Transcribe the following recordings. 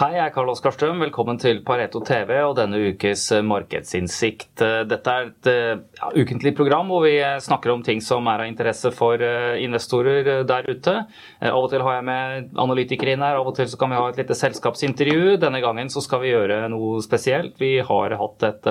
Hei, jeg er Karl Oskar Strøm. Velkommen til Pareto TV og denne ukes eh, Markedsinnsikt. Eh, dette er et eh, ja, ukentlig program hvor vi snakker om ting som er av interesse for investorer der ute. Av og til har jeg med analytikere inn her, av og til kan vi ha et lite selskapsintervju. Denne gangen skal vi gjøre noe spesielt. Vi har hatt et,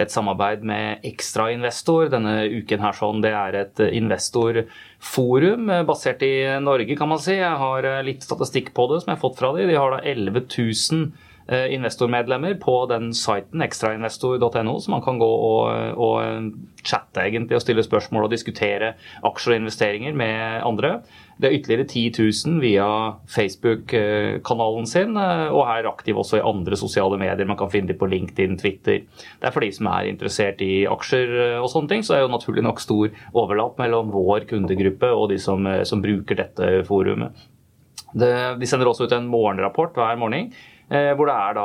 et samarbeid med Ekstrainvestor denne uken her. sånn. Det er et investorforum basert i Norge, kan man si. Jeg har litt statistikk på det som jeg har fått fra dem. De har da 11 000 1000 eh, investormedlemmer på den siten ekstrainvestor.no, så man kan gå og, og chatte egentlig og stille spørsmål og diskutere aksjer og investeringer med andre. Det er ytterligere 10 000 via Facebook-kanalen sin, eh, og er aktiv også i andre sosiale medier. Man kan finne dem på LinkedIn, Twitter. Det er for de som er interessert i aksjer eh, og sånne ting, så er jo naturlig nok stor overlapp mellom vår kundegruppe og de som, som bruker dette forumet. Det, de sender også ut en morgenrapport hver morgen. Eh, hvor det er da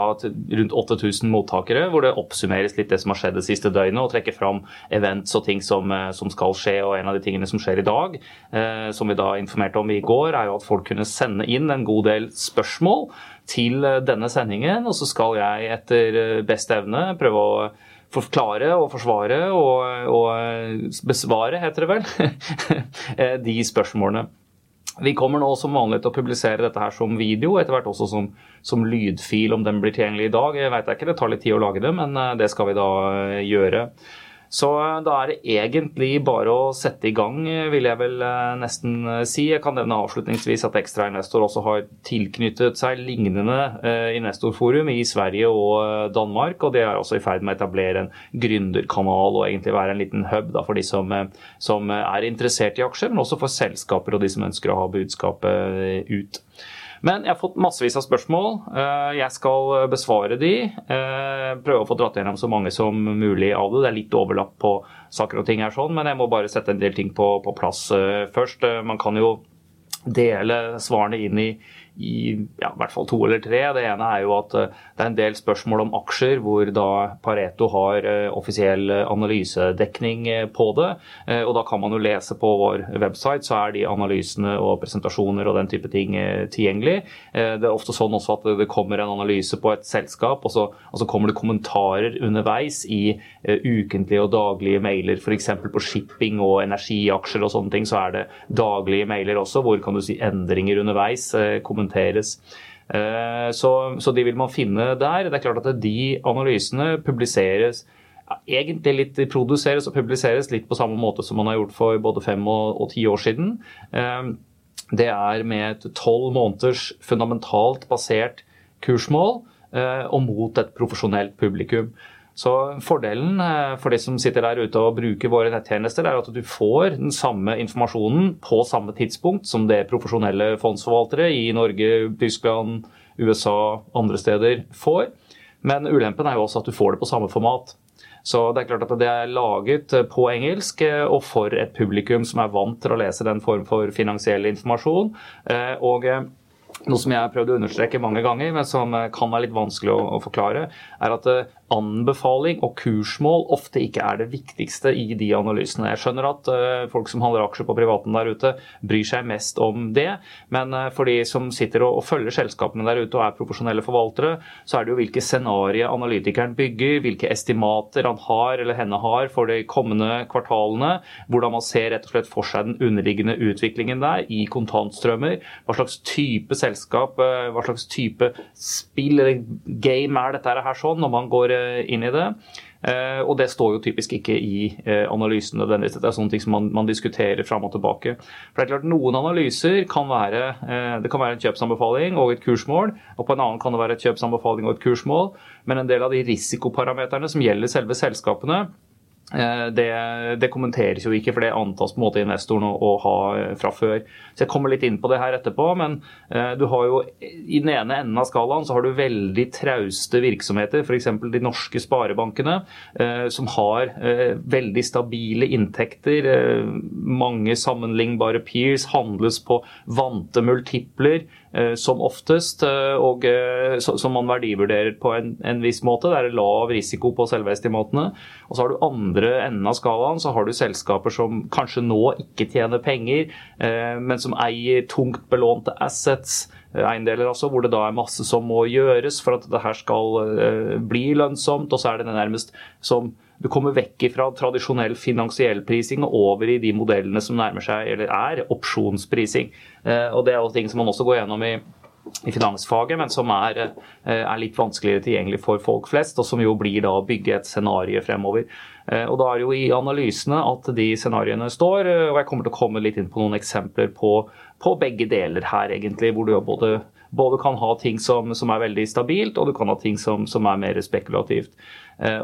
rundt 8000 mottakere, hvor det oppsummeres litt det som har skjedd det siste døgnet, og trekker fram events og ting som, eh, som, skal skje. Og en av de tingene som skjer i dag, eh, som vi da informerte om i går, er jo at folk kunne sende inn en god del spørsmål til eh, denne sendingen, og så skal jeg etter beste evne prøve å forklare og forsvare og, og besvare, heter det vel, de spørsmålene. Vi kommer nå som vanlig til å publisere dette her som video, etter hvert også som, som lydfil om den blir tilgjengelig i dag. Jeg vet ikke, Det tar litt tid å lage det, men eh, det skal vi da eh, gjøre. Så eh, da er det egentlig bare å sette i gang, vil jeg vel nesten si. Jeg kan nevne avslutningsvis at Ekstra Investor også har tilknyttet seg lignende investorforum i Sverige og Danmark. Og det er også i ferd med å etablere en gründerkanal og egentlig være en liten hub da, for de som, som er interessert i aksjer, men også for selskaper og de som ønsker å ha budskapet ut. Men jeg har fått massevis av spørsmål. Eh, jeg skal besvare de. Eh, prøve å få dratt gjennom så mange som mulig av det. Det er litt overlapp på saker og ting her, sånn, men jeg må bare sette en del ting på, på plass eh, først. Man kan jo dele svarene inn i, i ja, hvert fall to eller tre. Det ene er jo at eh, det er en del spørsmål om aksjer hvor da Pareto har eh, offisiell analysedekning eh, på det. Og da kan man jo lese på vår website, så er de analysene og presentasjoner og den type ting tilgjengelig. Det er ofte sånn også at det kommer en analyse på et selskap, og så, og så kommer det kommentarer underveis i ukentlige og daglige mailer, f.eks. på shipping og energiaksjer og sånne ting, så er det daglige mailer også, hvor kan du si endringer underveis. kommentarer kommenteres. Eh, så, så, de vil man finne der. Det er klart at de analysene publiseres ja, egentlig litt produseres og publiseres litt på samme måte som man har gjort for både fem og, og ti år siden. Eh, det er med et tolv måneders fundamentalt basert kursmål eh, og mot et profesjonelt publikum. Så Fordelen eh, for de som sitter der ute og bruker våre nettjenester, er at du får den samme informasjonen på samme tidspunkt som det profesjonelle fondsforvaltere i Norge, Tyskland, USA, andre steder får. Men ulempen er jo også at du får det på samme format. Så det er klart at det er laget på engelsk eh, og for et publikum som er vant til å lese den form for finansiell informasjon. Eh, og noe som jeg har prøvd å understreke mange ganger, men som kan være litt vanskelig å forklare, er at anbefaling og kursmål ofte ikke er det viktigste i de analysene. Jeg skjønner at uh, folk som handler aksjer på privaten der ute, bryr seg mest om det. Men uh, for de som sitter og, følger selskapene der ute og er profesjonelle forvaltere, så er det jo hvilke scenarioer analytikeren bygger, hvilke estimater han har eller henne har for de kommende kvartalene. Hvordan man ser rett og slett for seg den underliggende utviklingen der i kontantstrømmer. Hva slags type selskap, uh, hva slags type spill eller game er dette her sånn når man går Eh, inn i det. Uh, og det står jo typisk ikke i uh, analysen nødvendigvis. Det er sånne ting som man, man, diskuterer fram og tilbake. For det er klart Noen analyser kan være det kan være en kjøpsanbefaling og et kursmål, og på en annen kan det være et kjøpsanbefaling og et kursmål. Men en del av de risikoparameterne som gjelder selve selskapene, Eh, det, det, kommenteres jo ikke, for det antas på en måte investoren å, å, ha eh, fra før. Så Jeg kommer litt inn på det her etterpå, men uh, du har jo i den ene enden av skalaen så har du veldig trauste virksomheter, f.eks. de norske sparebankene, uh, som har uh, veldig stabile inntekter. mange sammenlignbare peers handles på vante multipler. Eh, som oftest, eh, og eh, som man verdivurderer på en, en, viss måte. Det er lav risiko på selve estimatene. Og så har du andre enden av skalaen, så har du selskaper som kanskje nå ikke tjener penger, men som eier tungt belånte assets eiendeler, altså, hvor det da er masse som må gjøres for at dette skal bli lønnsomt. Og så er det nærmest som du kommer vekk fra tradisjonell finansiell prising og over i de modellene som nærmer seg, eller er, opsjonsprising. Og Det er jo ting som man også går gjennom i i finansfaget, men som er, eh, er, litt vanskeligere tilgjengelig for folk flest, og som jo blir da å bygge et scenario fremover. Eh, og Da er det jo i analysene at de scenarioene står, eh, og jeg kommer til å komme litt inn på noen eksempler på, på begge deler her, egentlig, hvor du både, både kan ha ting som, som, er veldig stabilt, og du kan ha ting som, som er mer spekulativt.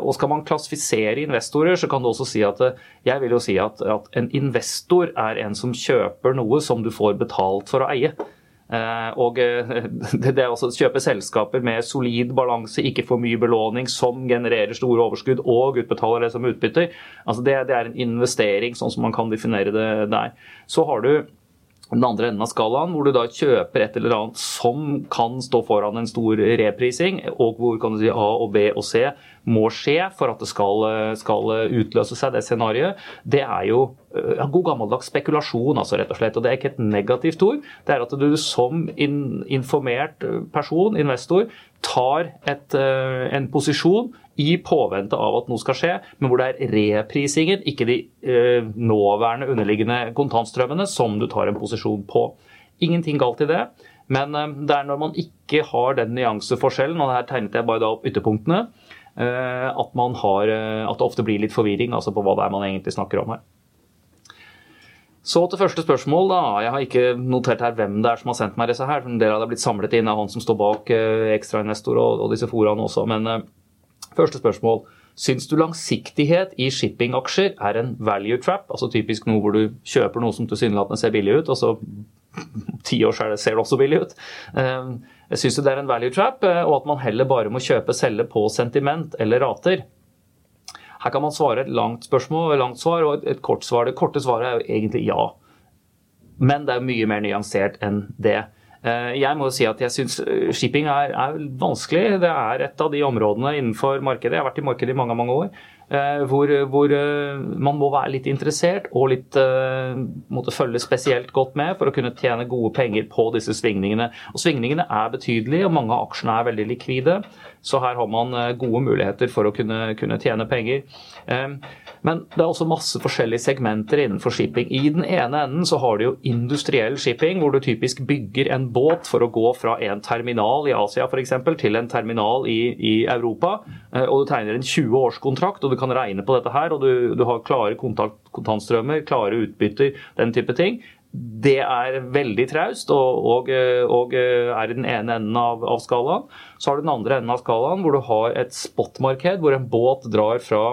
Og Skal man klassifisere investorer, så kan du også si at jeg vil jo si at, at en investor er en som kjøper noe som du får betalt for å eie. Eh, og eh, det er også kjøpe selskaper med solid balanse, ikke for mye belåning, som genererer store overskudd og utbetaler det som utbytter. Altså det, det, er en investering, sånn som man kan definere det der. Så har du den andre enden av skalaen, hvor du da kjøper et eller annet som kan stå foran en stor reprising, og hvor kan du si A og B og C må skje for at det skal, skal utløse seg, det scenarioet, det er jo ja, eh, god gammeldags spekulasjon, altså, rett og slett. Og det er ikke et negativt ord. Det er at du som informert person, investor, tar et, eh, en posisjon i påvente av at noe skal skje, men hvor det er reprisingen, ikke de eh, nåværende underliggende kontantstrømmene, som du tar en posisjon på. Ingenting galt i det, men eh, det er når man ikke har den nyanseforskjellen, og her tegnet jeg bare da opp ytterpunktene, eh, at, har, eh, at det ofte blir litt forvirring altså på hva det er man egentlig snakker om her. Så til første spørsmål. da. Jeg har ikke notert her hvem det er som har sendt meg disse her. En del av det er blitt samlet inn av han som står bak eh, ekstrainvestor og, disse foraene også. Men eh, Første spørsmål. Syns du langsiktighet i shippingaksjer er en value trap? Altså typisk noe hvor du kjøper noe som tilsynelatende ser billig ut, og så ti år ser det, ser det også billig ut. Jeg syns det er en value trap, eh, og at man heller bare må kjøpe selge på sentiment eller rater. Her kan man svare et langt spørsmål, et langt svar og et kort svar. Det korte svaret er jo egentlig ja. Men det er mye mer nyansert enn det. Eh, jeg må si at jeg syns eh, shipping er, er, vanskelig. Det er et av de områdene innenfor markedet. Jeg har vært i markedet i mange mange år. Eh, hvor, hvor man må være litt interessert og litt måtte følge spesielt godt med for å kunne tjene gode penger på disse svingningene. Og Svingningene er betydelige, og mange av aksjene er veldig likvide. Så her har man gode muligheter for å kunne, kunne tjene penger. Men det er også masse forskjellige segmenter innenfor shipping. I den ene enden så har du jo industriell shipping, hvor du typisk bygger en båt for å gå fra en terminal i Asia f.eks. til en terminal i, i, Europa. Eh, og Du tegner en 20-årskontrakt, og du kan regne på dette her. og Du, du har klare kontantstrømmer, klare utbytter, den type ting. Det er veldig traust og, og, og, er i den ene enden av, av skalaen. Så har du den andre enden av skalaen, hvor du har et spotmarked, hvor en båt drar fra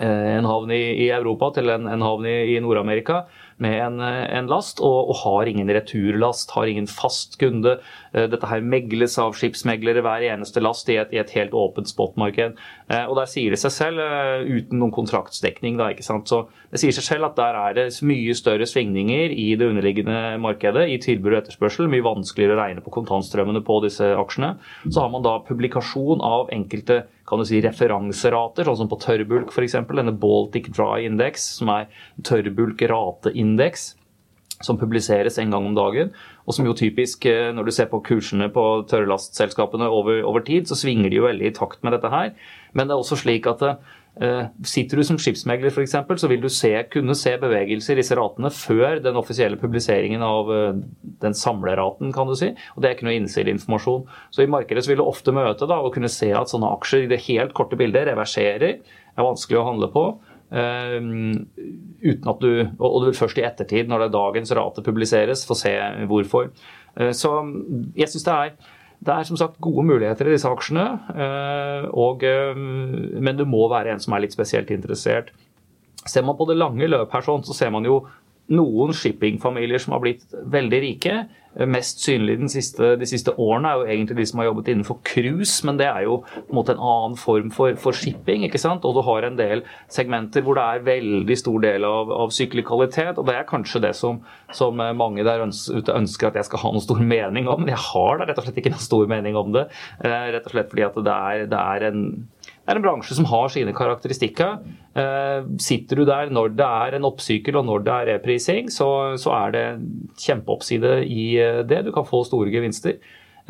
Eh, en havn i, i, Europa til en, en havn i, i Nord-Amerika med en, en last, og, og, har ingen returlast, har ingen fast kunde. Eh, dette her megles av skipsmeglere hver eneste last i et, i et helt åpent spotmarked. Eh, og der sier det seg selv, uten noen kontraktsdekning, da, ikke sant. Så det sier seg selv at der er det mye større svingninger i det underliggende markedet, i tilbud og etterspørsel. Mye vanskeligere å regne på kontantstrømmene på disse aksjene. Så har man da publikasjon av enkelte kan du si, referanserater, sånn som på tørrbulk f.eks. Denne Baltic Dry Index, som er tørrbulk-rateindeks som publiseres en gang om dagen, og som jo typisk, eh, når du ser på kursene på tørrlastselskapene over, over tid, så svinger de jo veldig i takt med dette her. Men det er også slik at Eh, sitter du som skipsmegler f.eks., så vil du se, kunne se bevegelser i disse ratene før den offisielle publiseringen av eh, den samleraten, kan du si. Og det er ikke noe innsideinformasjon. Så i markedet så vil du ofte møte da, og kunne se at sånne aksjer i det helt korte bildet reverserer, er vanskelig å handle på. Um, uten at du, og du vil først i ettertid, når det er dagens rate publiseres, få se hvorfor. Uh, så jeg syns det er det er som sagt gode muligheter i disse aksjene, eh, og, eh, men du må være en som er litt spesielt interessert. Ser man på det lange løp her, sånn, så ser man jo noen shippingfamilier som har blitt veldig rike. Mest synlig siste, de siste årene er jo egentlig de som har jobbet innenfor cruise, men det er jo en måte en annen form for, for, shipping. ikke sant? Og du har en del segmenter hvor det er veldig stor del av, av syklikalitet, og det er kanskje det som, som mange der ute ønsker at jeg skal ha noen stor mening om. Men jeg har da rett og slett ikke noen stor mening om det. Eh, rett og slett fordi at det er, det er en er en bransje som har sine karakteristikker. Eh, sitter du der når det er en oppsykkel og når det er reprising, så, så er det kjempeoppside i eh, det. Du kan få store gevinster.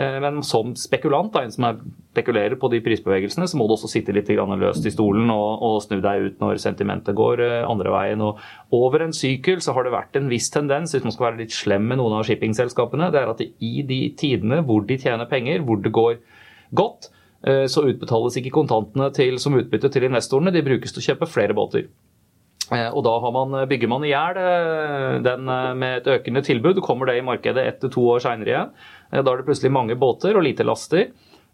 Eh, men som spekulant, da, en som er, spekulerer på de prisbevegelsene, så må du også sitte litt løst i stolen og, og, snu deg ut når sentimentet går andre veien. Og over en sykkel så har det vært en viss tendens, hvis man skal være litt slem med noen av shippingselskapene, det er at i de tidene hvor de tjener penger, hvor det går godt, så utbetales ikke kontantene til, som utbytte til investorene, de brukes til å kjøpe flere båter. Eh, og da man, bygger man i hjel eh, den med et økende tilbud. Kommer det i markedet ett til to år seinere igjen. Da er det plutselig mange båter og lite laster.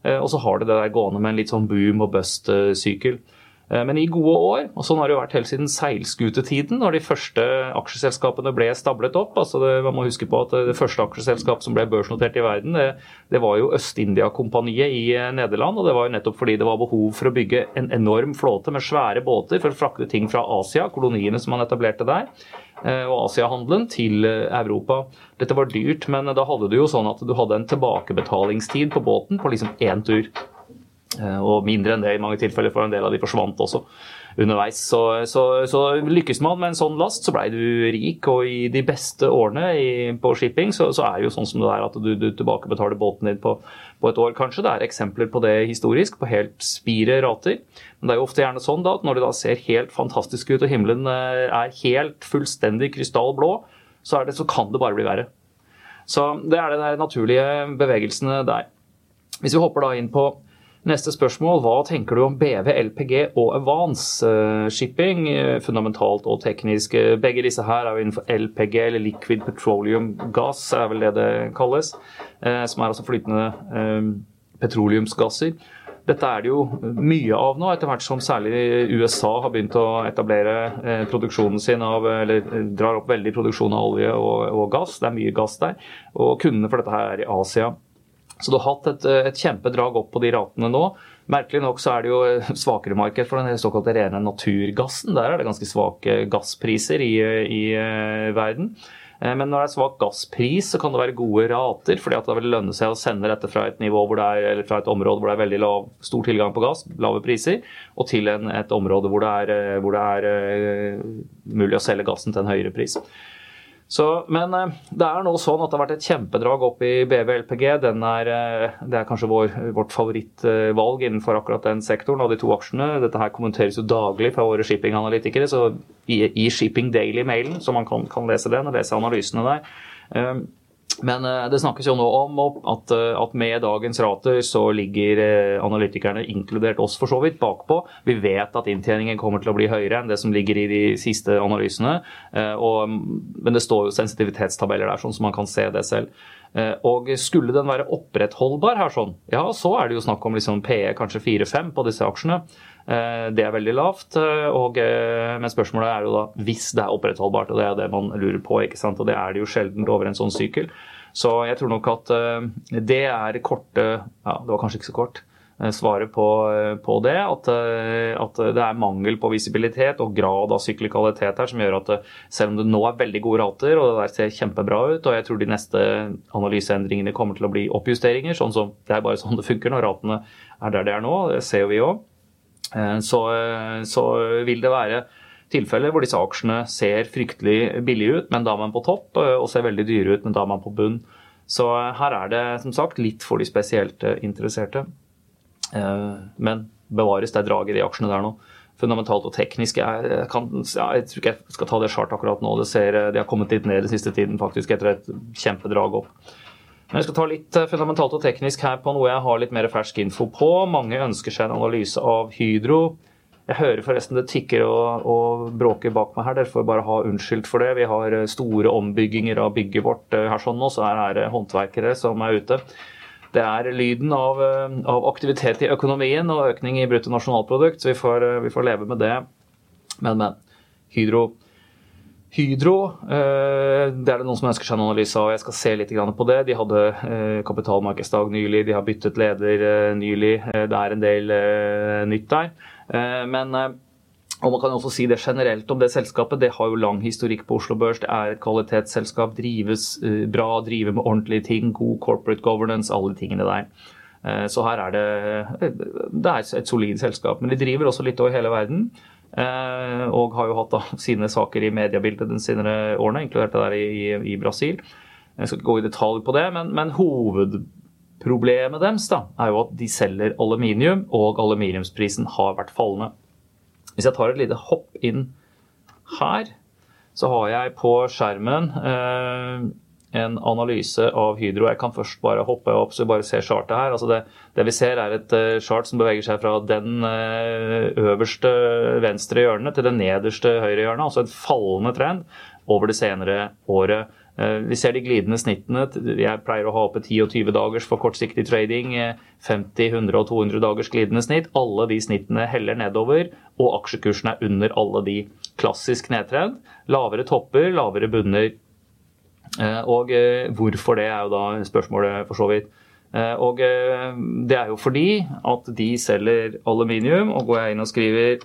Og så har det det der gående med en litt sånn boom og bust-sykkel. Eh, men i gode år, og sånn har det jo vært helt siden seilskutetiden, når de første aksjeselskapene ble stablet opp. altså det, Man må huske på at det første aksjeselskapet som ble børsnotert i verden, det, det var jo Øst-India-kompaniet i eh, Nederland. og Det var jo nettopp fordi det var behov for å bygge en enorm flåte med svære båter for å frakte ting fra Asia, koloniene som man etablerte der, eh, og Asiahandelen, til Europa. Dette var dyrt, men da hadde du jo sånn at du hadde en tilbakebetalingstid på båten på liksom én tur. Eh, og mindre enn det i mange tilfeller, for en del av de forsvant også underveis. Så, så, så lykkes man med en sånn last, så blei du rik. Og i de beste årene i, på shipping så, så, er det jo sånn som det er at du, du tilbakebetaler båten din på, på, et år, kanskje. Det er eksempler på det historisk, på helt spire rater. Men det er jo ofte gjerne sånn da, at når det da ser helt fantastisk ut og himmelen eh, er helt fullstendig krystallblå, så, det, så kan det bare bli verre. Så det er de naturlige bevegelsene der. Hvis vi hopper da inn på Neste spørsmål. Hva tenker du om BV, LPG og Avance uh, shipping? Uh, fundamentalt og teknisk. Uh, begge disse her er jo innenfor LPG, eller liquid petroleum gas, er vel det det kalles. som er altså flytende petroleumsgasser. Dette er det jo mye av nå, etter hvert som særlig USA har begynt å etablere produksjonen sin av, eller drar opp veldig produksjon av olje og, og gass. Det er mye gass der. Og kundene for dette her er i Asia. Så du har hatt et, eh, et, kjempedrag opp på de ratene nå. Merkelig nok så er det jo eh, svakere marked for den såkalte rene naturgassen. Der er det ganske svake gasspriser i, i uh, verden. Men når det er svak gasspris, så kan det være gode rater. fordi at det vil lønne seg å sende dette fra et er, fra et område hvor det er veldig lav, stor tilgang på gass, lave priser, og til en, et område hvor det er, hvor det er mulig å selge gassen til en høyere pris. Så, men eh, det er nå sånn at det har vært et kjempedrag opp i BVLPG. Den Er, eh, det er kanskje vår, vårt favorittvalg innenfor akkurat den sektoren av de to aksjene. Dette her kommenteres jo daglig fra våre shippinganalytikere. Så i, i Shipping Daily-mailen, så man kan, kan, lese den og lese analysene der. Men eh, det snakkes jo nå om at, eh, at, med dagens rater så ligger eh, analytikerne, inkludert oss for så vidt, bakpå. Vi vet at inntjeningen kommer til å bli høyere enn det som ligger i de siste analysene. Og, men det står jo sensitivitetstabeller der, sånn som man kan se det selv. Og skulle den være opprettholdbar her, sånn, ja, så er det jo snakk om liksom PE kanskje 4-5 på disse aksjene. Det er veldig lavt. Og, men spørsmålet er jo da hvis det er opprettholdbart, og det er det man lurer på. ikke sant? Og det er det jo sjelden over en sånn sykkel. Så jeg tror nok at eh, det er korte Ja, det var kanskje ikke så kort eh, svaret på, eh, på det. At, at, det er mangel på visibilitet og grad av syklikalitet her som gjør at selv om det nå er veldig gode rater og det der ser kjempebra ut, og jeg tror de neste analyseendringene kommer til å bli oppjusteringer, sånn som det er bare sånn det funker når ratene er der det er nå, det ser jo vi òg, så, så vil det være tilfeller hvor disse aksjene ser fryktelig billige ut, men da er man på topp, eh, og ser veldig dyre ut, men da er man på bunn. Så eh, her er det som sagt litt for de spesielt eh, interesserte. Men bevares det draget i de aksjene der nå. Fundamentalt og teknisk jeg, kan, jeg tror ikke jeg skal ta det chart akkurat nå. Det ser, de har kommet litt ned den siste tiden faktisk etter et kjempedrag opp. Men jeg skal ta litt fundamentalt og teknisk her på noe jeg har litt mer fersk info på. Mange ønsker seg en analyse av Hydro. Jeg hører forresten det tikker og, og, bråker bak meg her. Dere får bare ha unnskyldt for det. Vi har eh, store ombygginger av bygget vårt eh, her sånn nå, så her er det håndverkere som er ute. Det er lyden av, eh, av aktivitet i økonomien og økning i bruttonasjonalprodukt, så vi får, vi får leve med det. Men, men. Hydro. Hydro, det er det noen som ønsker seg en analyse av. Jeg skal se litt på det. De hadde kapitalmarkedsdag nylig, de har byttet leder nylig. Det er en del nytt der. Eh, men eh, og man kan også si det generelt om det selskapet. Det har jo lang historikk på Oslo Børs. Det er et kvalitetsselskap, drives eh, bra, driver med ordentlige ting, god corporate governance, alle tingene der. Så her er det, det er et solid selskap. Men de driver også litt over hele verden. Og har jo hatt da, sine saker i mediebildet de senere årene, inkludert det der i, i Brasil. Jeg skal ikke gå i detalj på det, men, men hovedproblemet deres da, er jo at de selger aluminium, og aluminiumsprisen har vært fallende. Hvis jeg tar et lite hopp inn her, så har jeg på skjermen eh, en analyse av Hydro. Jeg kan først bare hoppe opp så vi bare ser chartet her. Altså det, det, vi ser er et uh, chart som beveger seg fra den uh, øverste venstre hjørnet til det nederste høyre hjørnet. Altså et fallende trend over det senere året. Uh, vi ser de glidende snittene. Jeg pleier å ha oppe 10 og 20 dagers for kortsiktig trading. 50, 100 og 200 dagers glidende snitt. Alle de snittene heller nedover, og aksjekursen er under alle de. Klassisk nedtrend. Lavere topper, lavere bunner Eh, og eh, hvorfor det, er jo da spørsmålet, for så vidt. Eh, og det er jo fordi at de selger aluminium, og går jeg inn og skriver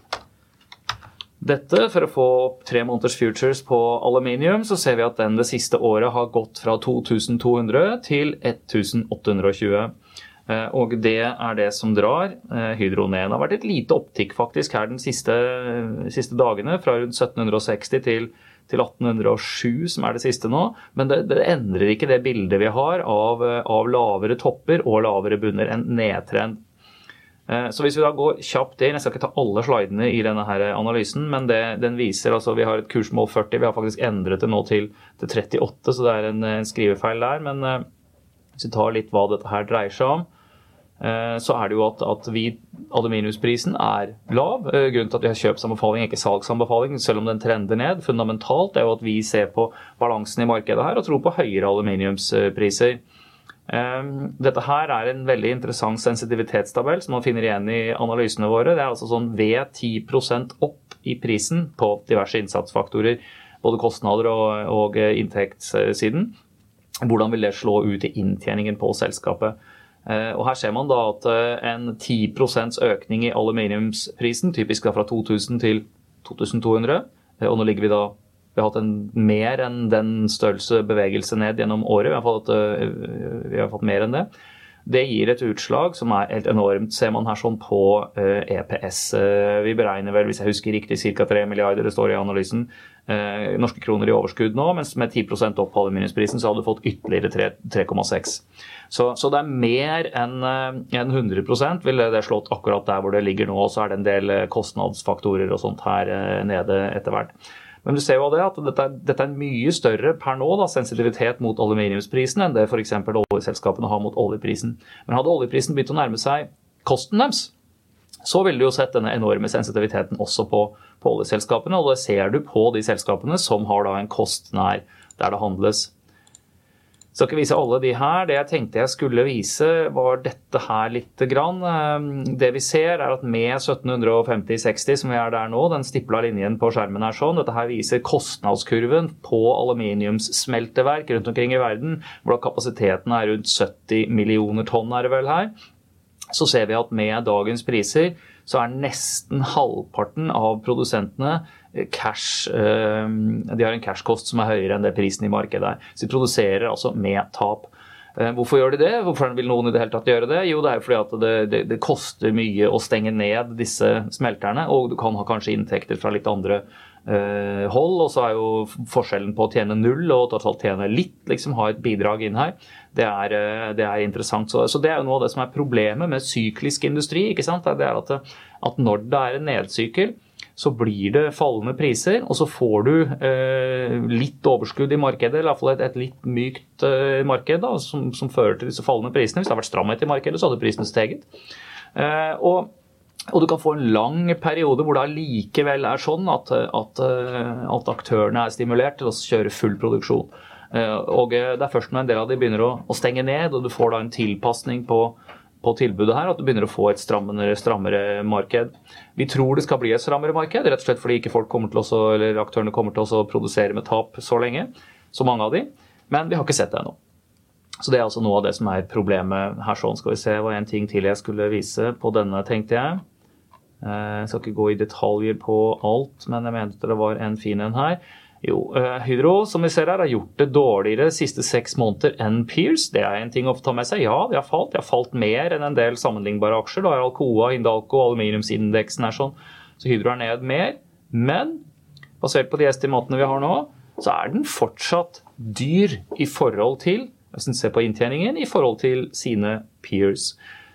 dette for å få tre måneders futures på aluminium, så ser vi at den det siste året har gått fra 2200 til 1820. Og det er det som drar Hydro ned. Det har vært et lite opptikk faktisk her de siste, siste dagene, fra rundt 1760 til 1820 til 1807, som er det siste nå. Men det, det endrer ikke det bildet vi har av, av lavere topper og lavere bunner. En nedtrend. Eh, så hvis vi da går kjapt inn, Jeg skal ikke ta alle slidene i denne her analysen, men det, den viser altså Vi har et kursmål 40, vi har faktisk endret det nå til, til 38, så det er en, en skrivefeil der. Men eh, hvis vi tar litt hva dette her dreier seg om, Eh, så er det jo at, at vi, aluminiumsprisen er lav. Eh, grunnen til at vi har kjøpsanbefaling, ikke salgsanbefaling, selv om den trender ned fundamentalt, er jo at vi ser på balansen i markedet her og tror på høyere aluminiumspriser. Eh, dette her er en veldig interessant sensitivitetstabell som man finner igjen i analysene våre. Det er altså sånn ved 10% opp i prisen på diverse innsatsfaktorer, både kostnader og, og inntektssiden. Hvordan vil det slå ut i inntjeningen på selskapet? Eh, og Her ser man da at eh, en 10% økning i aluminiumsprisen, typisk da fra 2000 til 2200, eh, og nå ligger vi da vi har hatt en mer enn den størrelse bevegelse ned gjennom året. Vi har fått, vi har fått mer enn det. Det gir et utslag som er helt enormt, ser man her sånn på EPS. E vi beregner vel, hvis jeg husker riktig, ca. 3 milliarder, det står i analysen, norske kroner i overskudd nå. Mens med 10% opp aluminiumsprisen så hadde du fått ytterligere 3,6. Så, så, det er mer enn en 100% ville det slått akkurat der hvor det ligger nå. Og så er det en del eh, kostnadsfaktorer og sånt her eh, nede etter hvert. Men du ser jo det at dette, dette er mye større per nå, da, sensitivitet mot aluminiumsprisen, enn det f.eks. oljeselskapene har mot oljeprisen. Men hadde oljeprisen begynt å nærme seg kosten deres, så ville du jo sett denne enorme sensitiviteten også på, på oljeselskapene. Og det ser du på de selskapene som har da en kost nær der det handles. Skal ikke vise alle de her. Det jeg tenkte jeg skulle vise, var dette her lite grann. Ehm, det vi ser, er at med 1750-60, som vi er der nå, den stipla linjen på skjermen er sånn, dette her viser kostnadskurven på aluminiumssmelteverk rundt omkring i verden, hvor kapasiteten er rundt 70 millioner tonn, er det vel her. Så ser vi at med dagens priser så er nesten halvparten av produsentene eh, cash eh, De har en cashkost som er høyere enn det prisen i markedet er. Så de produserer altså med tap. Eh, hvorfor gjør de det? Hvorfor vil noen i det hele tatt gjøre det? Jo, det er jo fordi at det, det, det koster mye å stenge ned disse smelterne, og du kan ha kanskje inntekter fra litt andre eh, hold. Og så er jo forskjellen på å tjene null og totalt tjene litt, liksom ha et bidrag inn her, det er, uh, det er interessant. Så, så, det er jo noe av det som er problemet med syklisk industri. ikke sant? Det er at, at når det er en nedsykkel, så blir det fallende priser, og så får du eh, litt overskudd i markedet, eller iallfall et, et litt mykt eh, marked da, som, som, fører til disse fallende prisene. Hvis det hadde vært stramhet i markedet, så hadde prisene steget. Eh, og og du kan få en lang periode hvor det allikevel er sånn at, at, at, aktørene er stimulert til å kjøre full produksjon. Eh, og det er først når en del av de begynner å, å stenge ned, og du får da en tilpasning på, på tilbudet her, at du begynner å få et strammere, strammere, marked. Vi tror det skal bli et strammere marked, rett og slett fordi ikke folk kommer til å, eller aktørene kommer til å produsere med tap så lenge, så mange av de. Men vi har ikke sett det ennå. Så det er altså noe av det som er problemet her. sånn. Skal vi se, var en ting til jeg skulle vise på denne, tenkte jeg. Eh, jeg skal ikke gå i detaljer på alt, men jeg mente det var en fin en her. Jo, Hydro som vi ser her, har gjort det dårligere de siste seks måneder enn Peers. Det er en ting å ta med seg. Ja, de har falt. De har falt mer enn en del sammenlignbare aksjer. Da er Alcoa, Indalco, aluminiumsindeksen er sånn. Så Hydro er ned mer. Men basert på de estimatene vi har nå, så er den fortsatt dyr i forhold til hvis en ser på inntjeningen, i forhold til sine peers.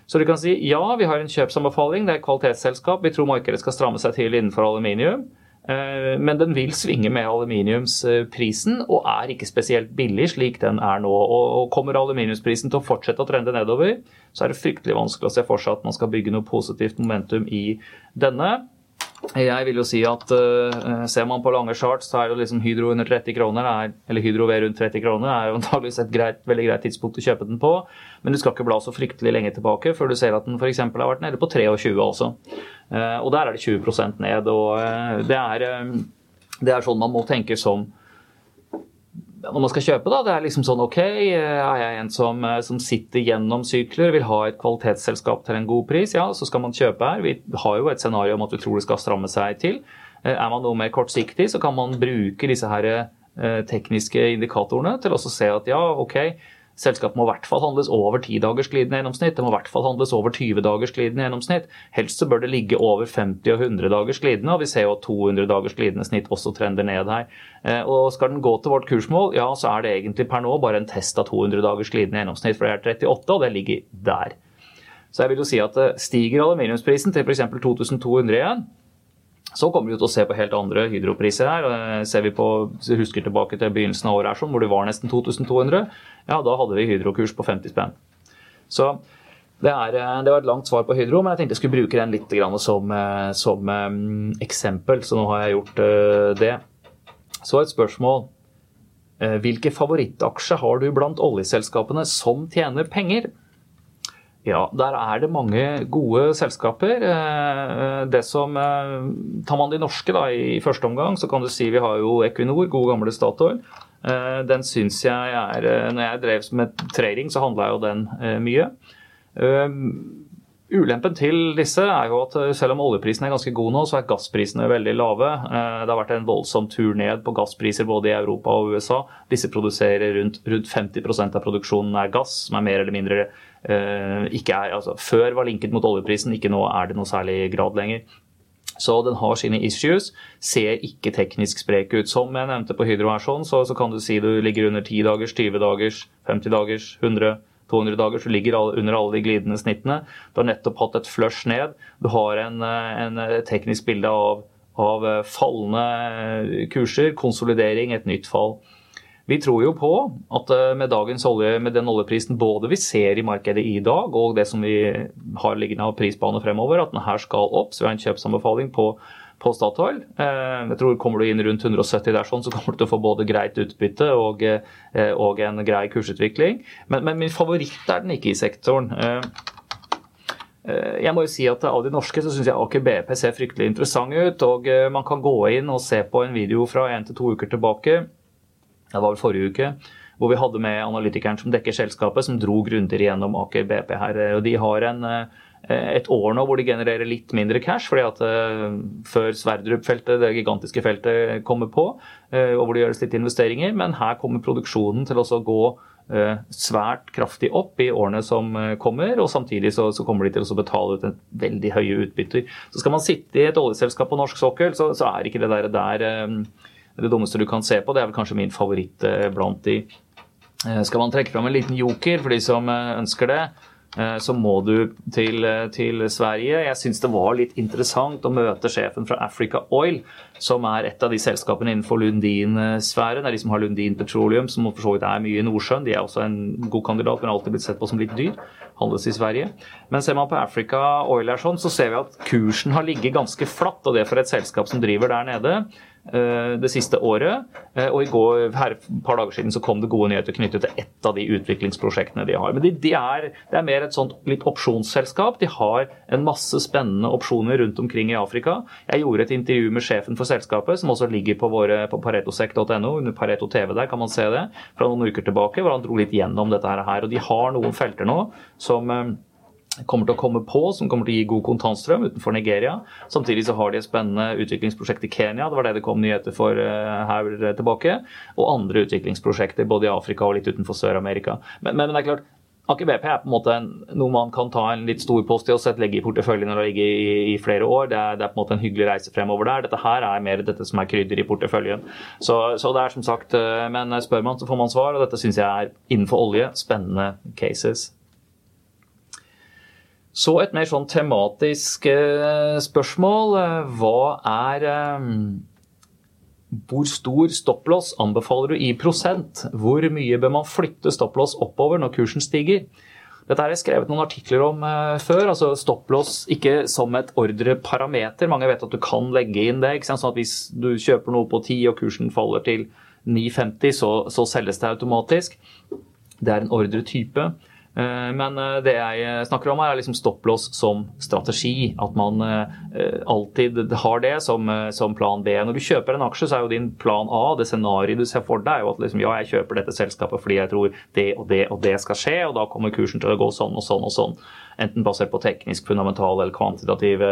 Så du kan si ja, vi har en kjøpsanbefaling, det er kvalitetsselskap. Vi tror markedet skal stramme seg til innenfor aluminium. Eh, men den vil svinge med aluminiumsprisen og er ikke spesielt billig slik den er nå. Og Kommer aluminiumsprisen til å fortsette å trende nedover, så er det fryktelig vanskelig å se for seg at man skal bygge noe positivt momentum i denne. Jeg vil jo si at uh, Ser man på lange charts, så er jo liksom Hydro under 30 kroner, er, eller Hydro V rundt 30 kroner, er jo antakeligvis et greit, veldig greit tidspunkt å kjøpe den på. Men du skal ikke bla så fryktelig lenge tilbake før du ser at den f.eks. har vært nede på 23 også. Uh, og der er det 20% ned. og uh, det, er, det er sånn man må tenke som når man skal kjøpe, da, det er liksom sånn OK, er jeg en som, eh, som, sitter gjennom sykler, vil ha et kvalitetsselskap til en god pris, ja, så skal man kjøpe her. Vi har jo et scenario om at vi tror det skal stramme seg til. Eh, er man noe mer kortsiktig, så kan man bruke disse her eh, tekniske indikatorene til å se at ja, OK, Selskapet må i hvert fall handles over 10 dagers glidende gjennomsnitt. Det må i hvert fall handles over 20 dagers glidende gjennomsnitt. Helst så bør det ligge over 50 og 100 dagers glidende, og vi ser jo at 200 dagers glidende snitt også trender ned her. Eh, og skal den gå til vårt kursmål, ja, så er det egentlig per nå bare en test av 200 dagers glidende gjennomsnitt, for det er 38, og det ligger der. Så jeg vil jo si at eh, stiger aluminiumsprisen til f.eks. 2200 igjen, så kommer vi til å se på helt andre hydropriser her. Eh, ser vi på, husker tilbake til begynnelsen av året her, hvor det var nesten 2200, ja, da hadde vi hydrokurs på 50 spenn. Så det, er, eh, det, var et langt svar på Hydro, men jeg tenkte jeg skulle bruke den litt som, eh, som eksempel. Så nå har jeg gjort det. Så et spørsmål. Hvilke favorittaksjer har du blant oljeselskapene som tjener penger? Ja, der er det mange gode selskaper. Eh, det som, eh, Tar man de norske da, i første omgang, så kan du si vi har jo Equinor, gode gamle Statoil. Eh, den syns jeg er Når jeg drev med trading, så handla jo den mye. Ulempen til disse er jo at selv om oljeprisen er ganske god nå, så er gassprisene veldig lave. Det har vært en voldsom tur ned på gasspriser både i Europa og USA. Disse produserer rundt, rundt 50 av produksjonen er gass, som er mer eller mindre ikke er, altså, før var linket mot oljeprisen, ikke nå er det noe særlig grad lenger. Så den har sine issues. Ser ikke teknisk sprek ut. Som jeg nevnte på Hydro her, sånn, så, så, kan du si du ligger under 10 dagers, 20 dagers, 50 dagers, 100 200 dager, så ligger under alle de glidende snittene. Du har nettopp hatt et flush ned. Du har en, eh, en eh, teknisk bilde av, av fallende kurser, konsolidering, et nytt fall. Vi tror jo på at eh, med dagens olje, med den oljeprisen både vi ser i markedet i dag, og det som vi har liggende av prisbane fremover, at den her skal opp. Så vi har en kjøpsanbefaling på, på Statoil. Eh, jeg tror Kommer du inn rundt 170 der, sånn, så kommer du til å få både greit utbytte og, eh, og en grei kursutvikling. Men, men, min favoritt er den ikke i sektoren. Jeg må jo si at Av de norske så syns jeg Aker BP ser fryktelig interessant ut. og Man kan gå inn og se på en video fra en til to uker tilbake det var vel forrige uke, hvor vi hadde med analytikeren som dekker selskapet, som dro grundigere gjennom Aker BP her. Og de har en, eh, et år nå hvor de genererer litt mindre cash, fordi at eh, før Sverdrup-feltet, det gigantiske feltet, kommer på, eh, og hvor det gjøres litt investeringer. Men her kommer produksjonen til å gå svært kraftig opp i årene som kommer, og samtidig så, så kommer de til å betale ut en veldig høye utbytter. Så skal man sitte i et oljeselskap på norsk sokkel, så, så er ikke det der, der det dummeste du kan se på. Det er vel kanskje min favoritt eh, blant de. Eh, skal man trekke fram en liten joker for de som eh, ønsker det, så må du til, til Sverige. Jeg syns det var litt interessant å møte sjefen fra Africa Oil, som er et av de selskapene innenfor Lundin-sfæren. Det er de som har Lundin Petroleum, som for så vidt er mye i Nordsjøen. De er også en god kandidat, men har alltid blitt sett på som litt dyr. Handles i Sverige. Men ser man på Africa Oil, sånn, så ser vi at kursen har ligget ganske flatt. Og det for et selskap som driver der nede. Eh, det siste året. Eh, og i går, her par dager siden så kom det gode nyheter knyttet til ett av de utviklingsprosjektene de har. Men de, de er, det er mer et sånt litt opsjonsselskap. De har en masse spennende opsjoner rundt omkring i Afrika. Jeg gjorde et intervju med sjefen for selskapet, som også ligger på, våre, på paretosek.no. Under Pareto TV der kan man se det, fra noen uker tilbake, hvor han dro litt gjennom dette her. Og de har noen felter nå som eh, kommer til å komme på, som kommer til å gi god kontantstrøm utenfor Nigeria. Samtidig så har de et spennende utviklingsprosjekt i Kenya, det var det det kom nyheter for uh, her tilbake. Og andre utviklingsprosjekter både i Afrika og litt utenfor Sør-Amerika. Men, men, det er klart, Aker BP er på en måte noe man kan ta en litt stor post i og legge i porteføljen når det ligger i, i, flere år. Det er, det er, på en måte en hyggelig reise fremover der. Dette her er mer dette som er krydder i porteføljen. Så, så, det er som sagt, eh, Men spør man, så får man svar, og dette syns jeg er innenfor olje spennende cases. Så et mer sånn tematisk eh, spørsmål. Eh, hva er eh, Hvor stor stopplås anbefaler du i prosent? Hvor mye bør man flytte stopplås oppover når kursen stiger? Dette har jeg skrevet noen artikler om før. altså Stopplås ikke som et ordreparameter. Mange vet at du kan legge inn det. Sånn at Hvis du kjøper noe på 10 og kursen faller til 9,50, så, så selges det automatisk. Det er en ordretype. Eh, men eh, det jeg snakker om her, er liksom stopplås som strategi. At man eh, alltid har det som, plan B. Når du kjøper en aksje, så er jo din plan A, det scenarioet du ser for deg, at liksom, ja, jeg kjøper dette selskapet fordi jeg tror det og det og det skal skje, og da kommer kursen til å gå sånn og sånn og sånn. Enten basert på teknisk, fundamental eller kvantitativ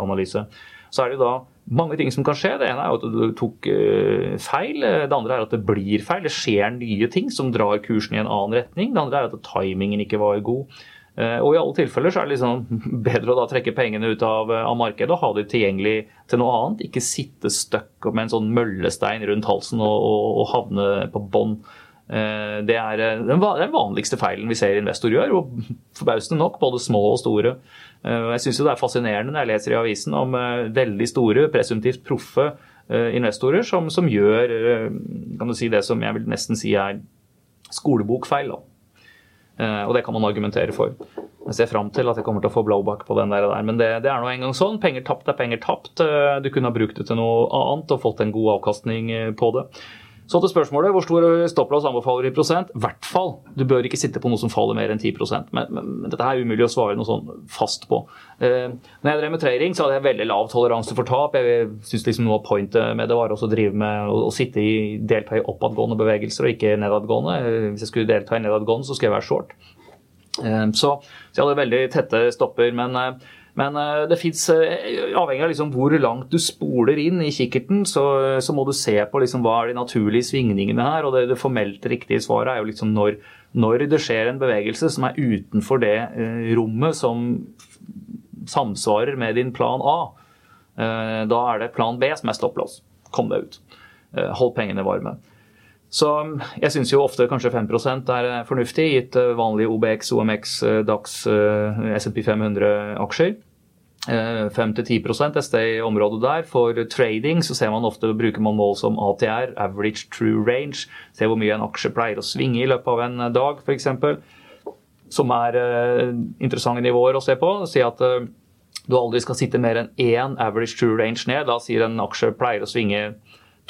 analyse. Så er det jo da mange ting som kan skje. Det ene er at du tok uh, feil. Det andre er at det blir feil. Det skjer nye ting som drar kursen i en annen retning. Det andre er at timingen ikke var god. Uh, og i alle tilfeller så er det liksom bedre å trekke pengene ut av, uh, av markedet og ha det tilgjengelig til noe annet. Ikke sitte stuck med en sånn møllestein rundt halsen og, og, og havne på bånn. Det er den vanligste feilen vi ser investorer gjør, og forbausende nok både små og store. Eh, jeg syns det er fascinerende når jeg leser i avisen om eh, veldig store, presumptivt proffe eh, investorer som, som, gjør si, det som jeg vil nesten si er skolebokfeil. Da. Og det kan man argumentere for. Jeg ser fram til at jeg kommer til å få blowback på den der. Men det, det er nå engang sånn. Penger tapt er penger tapt. Du kunne ha brukt det til noe annet og fått en god avkastning på det. Så til spørsmålet hvor stor stopplås anbefaler du i prosent? I hvert fall. Du bør ikke sitte på noe som faller mer enn 10 men, men, men dette er umulig å svare noe sånn fast på. Eh, når jeg drev med trading, så hadde jeg veldig lav toleranse for tap. Jeg syns liksom noe av pointet med det var å drive med å, å sitte i, delta i oppadgående bevegelser og ikke nedadgående. Eh, hvis jeg skulle delta i nedadgående, så skulle jeg være short. Eh, så, så jeg hadde veldig tette stopper. men eh, men eh, det fins, eh, avhengig av liksom hvor langt du spoler inn i kikkerten, så, så må du se på liksom hva er de naturlige svingningene her. og Det, det formelt riktige svaret er jo liksom når, når, det skjer en bevegelse som er utenfor det eh, rommet som samsvarer med din plan A. Eh, da er det plan B som er stopplås. Kom deg ut. Eh, hold pengene varme. Så jeg syns jo ofte kanskje 5% er fornuftig, gitt eh, vanlige OBX, OMX, eh, DAX, eh, SMP 500-aksjer. 5-10 et sted i området der. For trading så ser man ofte bruker man mål som ATR, average true range. Se hvor mye en aksje pleier å svinge i løpet av en dag, f.eks. Som er interessante nivåer å se på. Si at du aldri skal sitte mer enn én average true range ned. Da sier en aksje pleier å svinge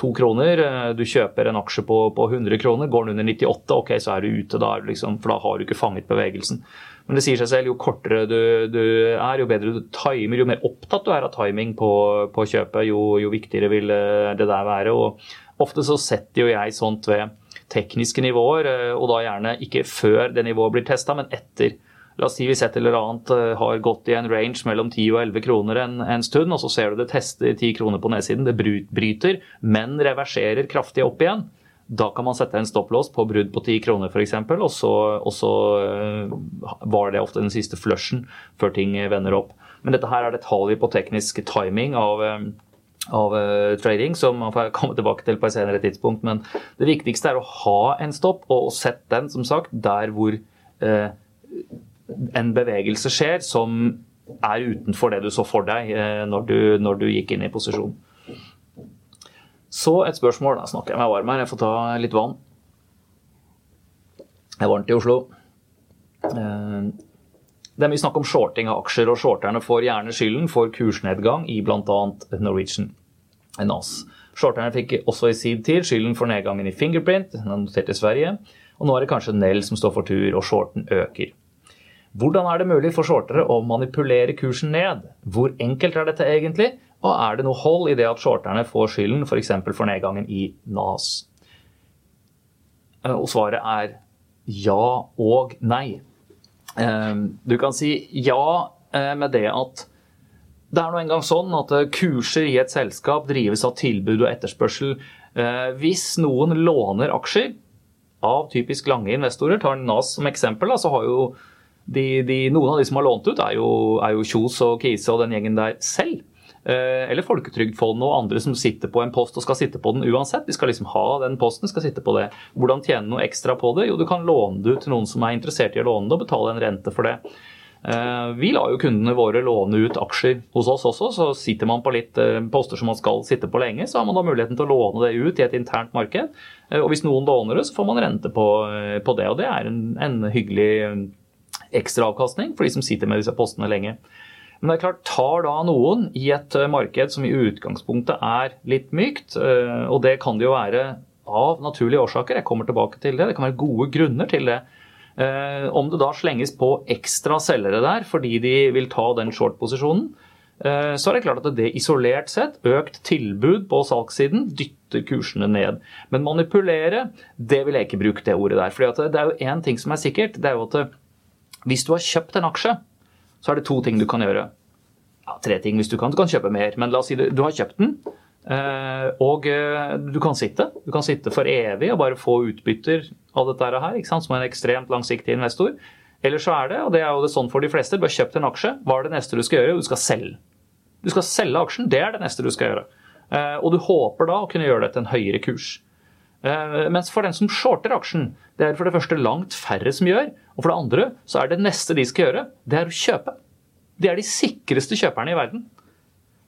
to kroner. Eh, du kjøper en aksje på, på 100 kroner, går den under 98, ok, så er du ute da, liksom, for da har du ikke fanget bevegelsen. Men det sier seg selv, jo kortere du, du er, jo bedre du timer, jo mer opptatt du er av timing på, på kjøpet, jo, jo, viktigere vil eh, det der være. Og ofte så setter jo jeg sånt ved tekniske nivåer, eh, og da gjerne ikke før det nivået blir testa, men etter. La oss si hvis et eller annet eh, har gått i en range mellom 10 og 11 kroner en, en stund, og så ser du det tester 10 kroner på nedsiden. Det bryter, men reverserer kraftig opp igjen. Da kan man sette en stopplås på brudd på 10 kroner f.eks., og og så uh, var det ofte den siste flushen før ting vender opp. Men dette her er detaljer på teknisk timing av, uh, av trading, som man får komme tilbake til på et senere tidspunkt. Men det viktigste er å ha en stopp, og sette den som sagt der hvor en bevegelse skjer som er utenfor det du så for deg eh, når du, når du gikk inn i posisjon. Så et spørsmål. Da snakker jeg meg varm her. Jeg får ta litt vann. Det er varmt i Oslo. Eh, det er mye snakk om shorting av aksjer, og shorterne får gjerne skylden for kursnedgang i bl.a. Norwegian NAS. Shorterne fikk også i sin tid skylden for nedgangen i Fingerprint, den er notert i Sverige. Og nå er det kanskje Nell som står for tur, og shorten øker. Hvordan er det mulig for shortere å manipulere kursen ned? Hvor enkelt er dette egentlig? Og er det noe hold i det at shorterne får skylden f.eks. For, for nedgangen i NAS? Eh, og svaret er ja og nei. Du kan si ja med det at det er nå engang sånn at kurser i et selskap drives av tilbud og etterspørsel. Hvis noen låner aksjer av typisk lange investorer, tar NAS som eksempel, så har jo de, de, noen av de som har lånt ut, er jo, er jo Kjos og Kise og den gjengen der selv. Eh, eller Folketrygdfondet og andre som sitter på en post og skal sitte på den uansett. De skal liksom ha den posten, skal sitte på det. Hvordan tjene noe ekstra på det? Jo, du kan låne det ut til noen som er interessert i å låne det, og betale en rente for det. Eh, vi lar jo kundene våre låne ut aksjer hos oss også, så sitter man på litt eh, poster som man skal sitte på lenge, så har man da muligheten til å låne det ut i et internt marked. Og hvis noen låner det, så får man rente på, på det, og det er en, en hyggelig ekstraavkastning for de som sitter med disse postene lenge. Men det er klart, tar da noen i et eh, marked som i utgangspunktet er litt mykt, eh, og det kan det jo være av naturlige årsaker, jeg kommer tilbake til det, det kan være gode grunner til det. Eh, om det da slenges på ekstra selgere der fordi de vil ta den short-posisjonen, så er det klart at det isolert sett, økt tilbud på salgssiden, dytter kursene ned. Men manipulere, det vil jeg ikke bruke det ordet der. For det er jo én ting som er sikkert. det er jo at Hvis du har kjøpt en aksje, så er det to ting du kan gjøre. Ja, tre ting hvis du kan. Du kan kjøpe mer. Men la oss si du, du har kjøpt den, eh, og eh, du kan sitte. Du kan sitte for evig og bare få utbytter av dette her, som en ekstremt langsiktig investor. Eller så er det, og det er jo det sånn for de fleste, du har kjøpt en aksje. Hva er det neste du skal gjøre? Du skal selge. Du skal selge aksjen. Det er det neste du skal gjøre. Eh, og du håper da å kunne gjøre det til en høyere kurs. Mens for den som shorter aksjen, det er for det første langt færre som gjør. Og for det andre så er det neste de skal gjøre, det er å kjøpe. De er de sikreste kjøperne i verden.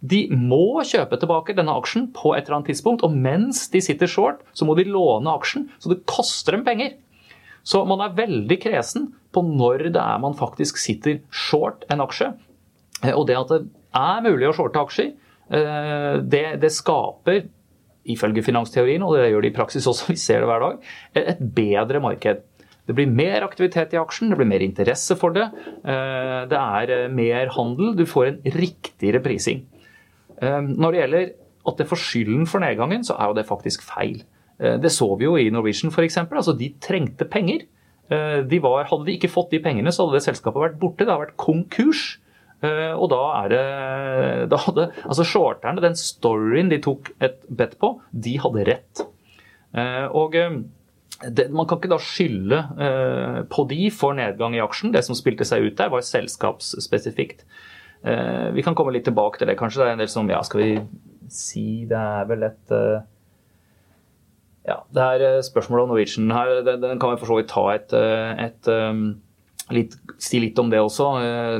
De må kjøpe tilbake denne aksjen på et eller annet tidspunkt, og mens de sitter short, så må de låne aksjen, så det koster dem penger. Så man er veldig kresen på når det er man faktisk sitter short en aksje. Og det at det er mulig å shorte aksjer, eh, det, det skaper, ifølge finansteorien, og det gjør det i praksis også, vi ser det hver dag, et bedre marked. Det blir mer aktivitet i aksjen, det blir mer interesse for det. Eh, det er eh, mer handel, du får en riktigere prising. Eh, når det gjelder at det får skylden for nedgangen, så er jo det faktisk feil. Det så vi jo i Norwegian f.eks. Altså, de trengte penger. De var, hadde de ikke fått de pengene, så hadde det selskapet vært borte. Det hadde vært konkurs. Og da er det da hadde, Altså shorterne, den storyen de tok et bet på, de hadde rett. Og det, man kan ikke da skylde eh, på de for nedgang i aksjen. Det som spilte seg ut der, var selskapsspesifikt. Eh, vi kan komme litt tilbake til det. Kanskje det er en del som Ja, skal vi si det er vel et eh, Ja, det er eh, spørsmålet om Norwegian her. Den, den kan vi for så vidt ta et, eh, et um, litt, si litt om det også.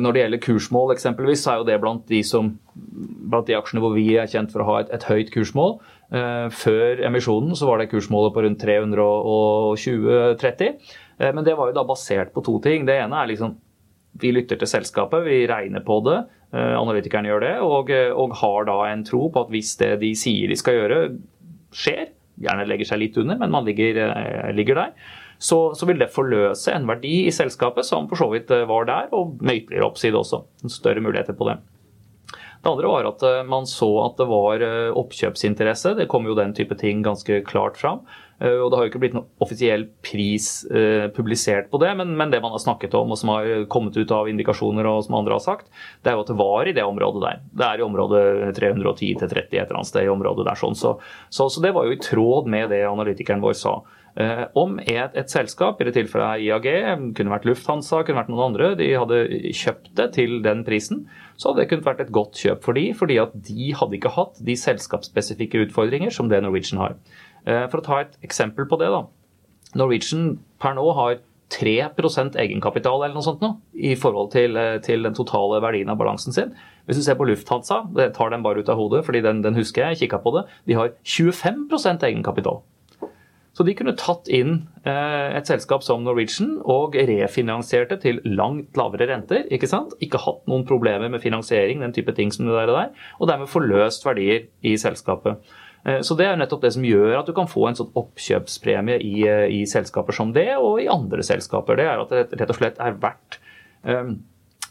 Når det gjelder kursmål eksempelvis, så er jo det blant de, som, blant de aksjene hvor vi er kjent for å ha et, et høyt kursmål. Eh, før emisjonen så var det kursmålet på rundt 320-30. Eh, men det var jo da basert på to ting. Det ene er liksom vi lytter til selskapet, vi regner på det. Eh, analytikerne gjør det, og, og har da en tro på at hvis det de sier de skal gjøre, skjer, gjerne legger seg litt under, men man ligger, ligger der, så, så, vil det forløse en verdi i selskapet som for så vidt var der, og med ytterligere oppside også. Større muligheter på det. Det andre var at eh, man så at det var eh, oppkjøpsinteresse. Det kom jo den type ting ganske klart fram. Eh, og Det har jo ikke blitt noen offisiell pris publisert på det, men, det man har snakket om og som har kommet ut av indikasjoner og som andre har sagt, det er jo at det var i det området der. Det er i området 310 til 30 et eller annet sted i området der. sånn. Så, så, så det var jo i tråd med det analytikeren vår sa. Eh, om et, et, selskap, i det tilfellet IAG, kunne vært Lufthansa, kunne vært noen andre, de hadde kjøpt det til den prisen, så hadde det kunnet vært et godt kjøp for de, fordi at de hadde ikke hatt de selskapsspesifikke utfordringer som det Norwegian har. Eh, for å ta et eksempel på det, da. Norwegian per nå har 3% egenkapital eller noe sånt nå, i forhold til, eh, til, den totale verdien av balansen sin. Hvis du ser på Lufthansa, det tar den bare ut av hodet, fordi den, den husker jeg, jeg kikka på det, de har 25% egenkapital. Så de kunne tatt inn eh, et selskap som Norwegian og refinansierte til langt lavere renter. Ikke sant? Ikke hatt noen problemer med finansiering, den type ting som det der, og der, og dermed forløst verdier i selskapet. Eh, så Det er nettopp det som gjør at du kan få en sånn oppkjøpspremie i, eh, i selskaper som det, og i andre selskaper. Det er at det rett og slett er verdt um,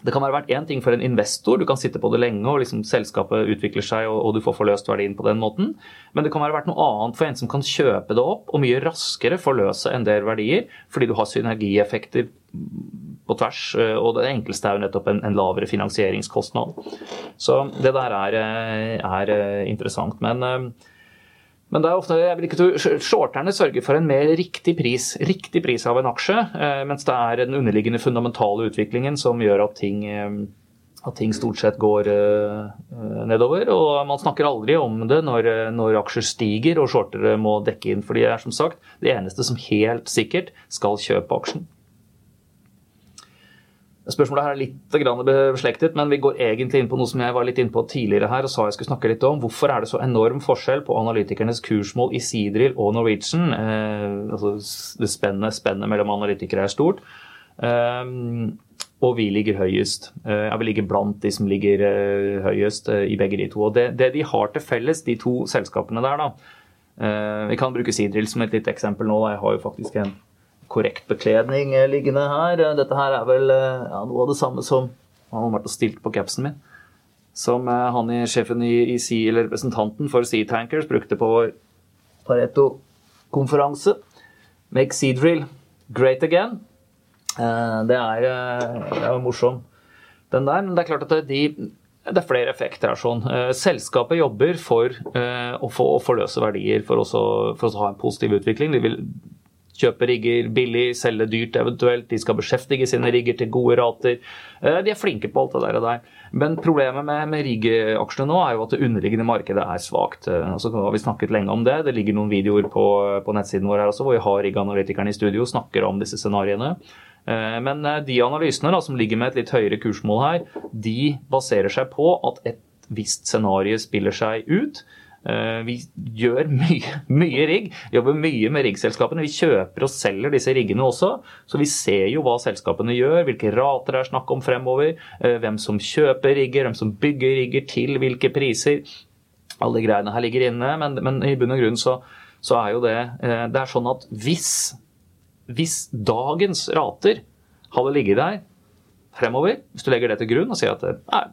det kan være verdt én ting for en investor, du kan sitte på det lenge og liksom selskapet utvikler seg og, og, du får forløst verdien på den måten. Men det kan være verdt noe annet for en som kan kjøpe det opp og mye raskere forløse en del verdier, fordi du har synergieffekter på tvers. Og det enkleste er jo nettopp en, en lavere finansieringskostnad. Så det der er, er interessant. Men men det er ofte, jeg vil ikke tro, shorterne sørger for en mer riktig pris, riktig pris av en aksje, mens det er den underliggende fundamentale utviklingen som gjør at ting at ting stort sett går uh, nedover. Og man snakker aldri om det når, når, aksjer stiger og shortere må dekke inn. For de er som sagt det eneste som helt sikkert skal kjøpe aksjen. Spørsmålet her er litt beslektet, men vi går egentlig inn på noe som jeg var litt inne på tidligere her og sa jeg skulle snakke litt om. Hvorfor er det så enorm forskjell på analytikernes kursmål i Seadrill og Norwegian? Eh, altså spennet, spennet mellom analytikere er stort. Eh, og vi ligger høyest. Eh, vi ligger blant de som ligger eh, høyest eh, i begge de to. Og det, det de har til felles, de to selskapene der, da Vi kan bruke Seadrill som et lite eksempel nå. Jeg har jo faktisk en korrekt bekledning liggende her. Dette her er vel ja, noe av det samme som Han har vært og stilt på capsen min. Som han i sjefen i, i Sea, eller representanten for Sea Tankers brukte på vår Pareto-konferanse. Make sea drill great again. Eh, det er, eh, det morsom, den der. Men det er klart at de, det er flere effekter her. sånn. Eh, selskapet jobber for å, få, å forløse verdier for, også, for å ha en positiv utvikling. De vil kjøpe rigger billig, selge dyrt eventuelt. De skal beskjeftige sine rigger til gode rater. De er flinke på alt det der. Og der. Men problemet med, med riggaksjene nå er jo at det underliggende markedet er svakt. Altså, har vi snakket lenge om det. Det ligger noen videoer på, på nettsiden vår her også, hvor vi har rigganalytikerne i studio og snakker om disse scenarioene. Eh, men eh, de analysene da, som ligger med et litt høyere kursmål her, de baserer seg på at et visst scenario spiller seg ut. Eh, vi gjør mye, mye rigg, jobber mye med riggselskapene. Vi kjøper og selger disse riggene også, så vi ser jo hva selskapene gjør, hvilke rater det er snakk om fremover, hvem som kjøper rigger, hvem som bygger rigger til hvilke priser. Alle greiene her ligger inne, men, men i bunn og grunn så, så er jo det Det er sånn at hvis hvis dagens rater hadde ligget der fremover, hvis du legger det til grunn og sier at nei,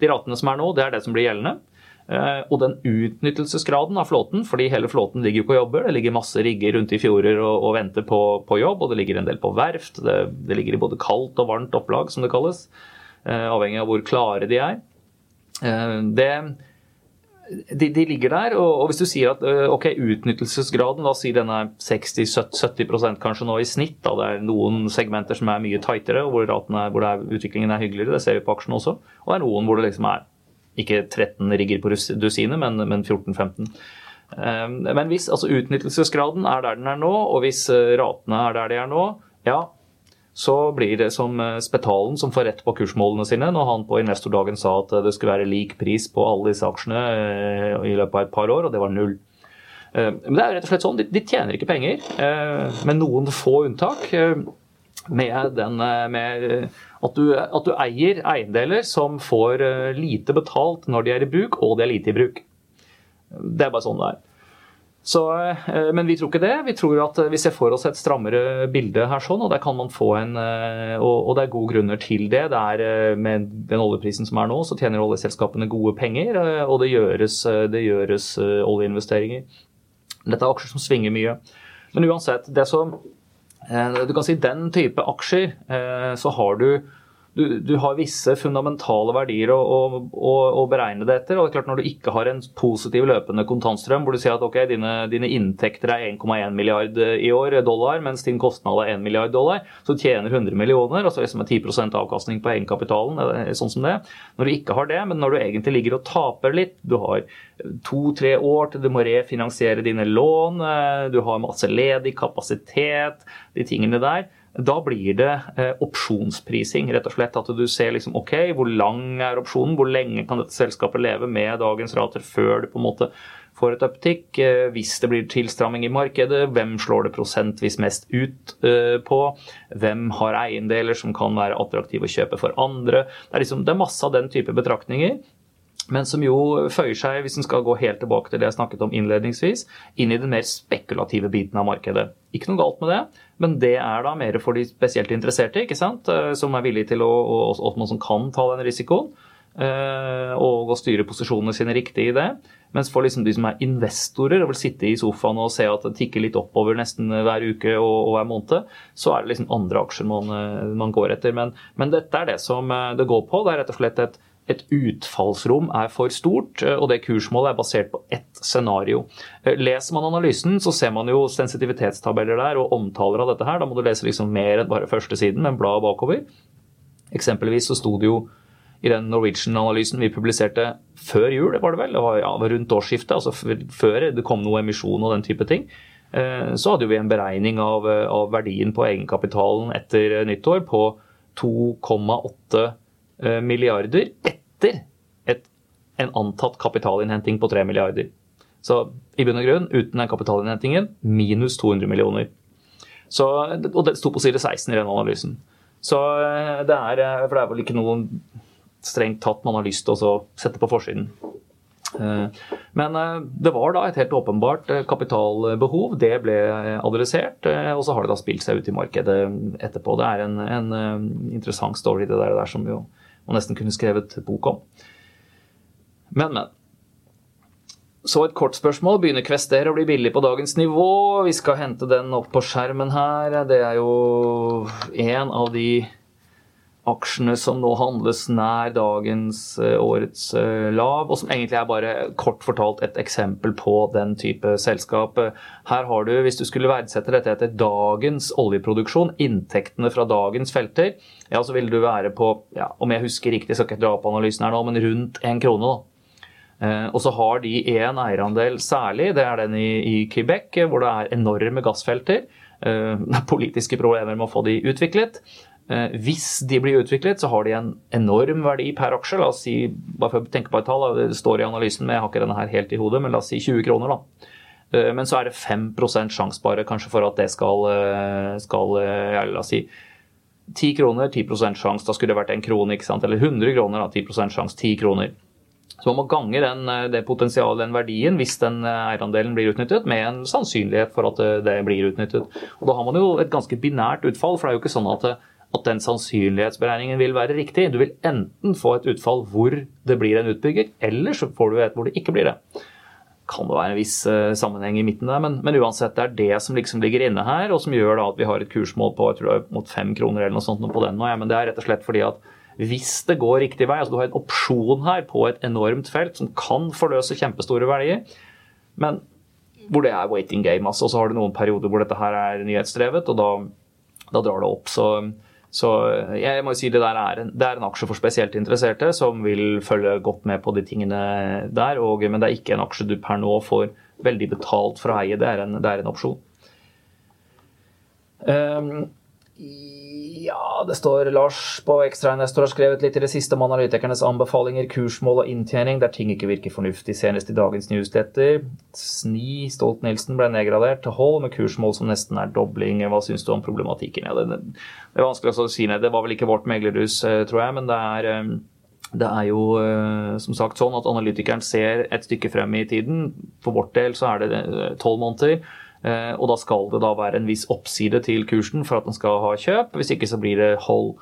de ratene som er nå, det er det som blir gjeldende, eh, og den utnyttelsesgraden av flåten, fordi hele flåten ligger jo på jobber, det ligger masse rigger rundt i fjorder og, og venter på, på, jobb, og det ligger en del på verft, det, det, ligger i både kaldt og varmt opplag, som det kalles, eh, avhengig av hvor klare de er. Eh, det de, de, ligger der, og, og, hvis du sier at ok, utnyttelsesgraden, la oss si den er 60-70% kanskje nå i snitt, da det er noen segmenter som er mye tightere, og hvor, er, hvor er, utviklingen er hyggeligere, det ser vi på aksjene også, og det er noen hvor det liksom er ikke 13 rigger på dusinet, men, men 14-15. Men hvis altså utnyttelsesgraden er der den er nå, og hvis ratene er der de er nå, ja, så blir det som eh, Spetalen som får rett på kursmålene sine når han på investordagen sa at det skulle være lik pris på alle disse aksjene eh, i løpet av et par år, og det var null. Eh, men det er rett og slett sånn, de tjener ikke penger, med noen få unntak. Med, den, med at, du, at du eier eiendeler som får lite betalt når de er i bruk, og de er lite i bruk. Det er bare sånn det er. Så, eh, men vi tror ikke det. Vi tror at eh, vi ser for oss et strammere bilde her, sånn, og der kan man få en eh, Og, det er gode grunner til det. det er, med den oljeprisen som er nå, så tjener oljeselskapene gode penger, og det gjøres, det gjøres oljeinvesteringer. Dette er aksjer som svinger mye. Men uansett, det som Du kan si den type aksjer, så har du du, du, har visse fundamentale verdier å, å, å, å, beregne det etter. og det er klart Når du ikke har en positiv løpende kontantstrøm, hvor du sier at ok, dine, dine inntekter er 1,1 milliard i år dollar, mens din kostnad er 1 milliard dollar, så tjener 100 millioner, altså liksom 10% avkastning på egenkapitalen, sånn som det. Når du ikke har det, men når du egentlig ligger og taper litt, du har to-tre år til du må refinansiere dine lån, eh, du har masse ledig kapasitet, de tingene der da blir det eh, opsjonsprising, rett og slett. At du ser liksom OK, hvor lang er opsjonen? Hvor lenge kan dette selskapet leve med dagens rater før du på en måte får et uptick? Eh, hvis det blir tilstramming i markedet, hvem slår det prosentvis mest ut eh, på? Hvem har eiendeler som kan være attraktive å kjøpe for andre? Det er, liksom, det er masse av den type betraktninger men som jo føyer seg, hvis en skal gå helt tilbake til det jeg snakket om innledningsvis, inn i den mer spekulative biten av markedet. Ikke noe galt med det, men det er da mer for de spesielt interesserte, ikke sant? Eh, som er villige til å, og, og, som kan ta den risikoen. og å styre posisjonene sine riktig i det. Mens for liksom de som er investorer og vil sitte i sofaen og se at det tikker litt oppover nesten hver uke og, og hver måned, så er det liksom andre aksjer man, man går etter. Men, men, dette er det som det går på. Det er rett og slett et et utfallsrom er for stort, og det kursmålet er basert på ett scenario. Leser man analysen, så ser man jo sensitivitetstabeller der og omtaler av dette her. Da må du lese liksom mer enn bare første siden, men bladet bakover. Eksempelvis så sto det jo i den Norwegian-analysen vi publiserte før jul, var det vel, det var, ja, rundt årsskiftet, altså før det kom noe emisjon og den type ting, eh, så hadde vi en beregning av, av verdien på egenkapitalen etter nyttår på 2,8 eh, milliarder etter et, en antatt kapitalinnhenting på 3 milliarder. Så i bunn og grunn, uten den kapitalinnhentingen, minus 200 millioner. Så, og det sto på side 16 i den analysen. Så eh, det er, for det er vel ikke noen strengt tatt man har lyst til å sette på forsiden. Eh, men eh, det var da et helt åpenbart eh, kapitalbehov. Det ble adressert, og så har det da spilt seg ut i markedet etterpå. Det er en, en interessant story det der, der som jo man nesten kunne skrevet bok om. Men, men. Så et kort spørsmål. Begynner Kvester å bli billig på dagens nivå? Vi skal hente den opp på skjermen her. Det er jo en av de aksjene som nå handles nær dagens uh, årets uh, lav, og som egentlig er bare kort fortalt et eksempel på den type selskap. Her har du, hvis du skulle verdsette dette etter dagens oljeproduksjon, inntektene fra dagens felter, ja, så vil du være på, ja, om jeg husker riktig, skal ikke dra opp analysen her nå, men rundt én krone. da. Uh, og så har de én eierandel særlig, det er den i, i Quebec, hvor det er enorme gassfelter. Det er politiske problemer med å få de utviklet. Eh, hvis de blir utviklet, så har de en enorm verdi per aksje. La oss si, bare for å tenke på et tall, det står i analysen, men jeg har ikke denne her helt i hodet, men la oss si 20 kroner. da. Eh, men så er det 5 sjanse bare kanskje for at det skal, eh, skal ja, la oss si 10 kroner, 10% sjanse. Da skulle det vært en krone, ikke sant? eller 100 kroner, da, 10% sjanse, 10 kroner. Så man må gange den, det potensialet, den verdien, hvis den eierandelen blir utnyttet, med en sannsynlighet for at det blir utnyttet. Og Da har man jo et ganske binært utfall, for det er jo ikke sånn at at den sannsynlighetsberegningen vil være riktig. Du vil enten få et utfall hvor det blir en utbygger, eller så får du et hvor det ikke blir det. Kan det være en viss uh, sammenheng i midten der, men, men, uansett, det er det som liksom ligger inne her, og som gjør at vi har et kursmål på jeg tror det er mot fem kroner eller noe sånt på den nå. Ja, men det er rett og slett fordi at hvis det går riktig vei, altså du har en opsjon her på et enormt felt som kan forløse kjempestore verdier, men hvor det er waiting game, altså, og så har du noen perioder hvor dette her er nyhetsdrevet, og da, da drar det opp. så så jeg må jo si det der er en, det er en aksje for spesielt interesserte som vil følge godt med på de tingene der. Og, men det er ikke en aksje du per nå får veldig betalt for å eie. Det er en, det er en opsjon. Um, ja, det står Lars på ekstrainvestor har skrevet litt i det siste om analytikernes anbefalinger, kursmål og inntjening, der ting ikke virker fornuftig, senest i dagens newsletter. Sni Stolt-Nielsen ble nedgradert til hold med kursmål som nesten er dobling. Hva syns du om problematikken? Ja, det, det, er vanskelig å si. Det var vel ikke vårt meglerhus, eh, tror jeg, men det er eh, det er jo eh, som sagt sånn at analytikeren ser et stykke frem i tiden. For vårt del så er det tolv måneder. Eh, og da skal det da være en viss oppside til kursen for at den skal ha kjøp. Hvis ikke så blir det hold.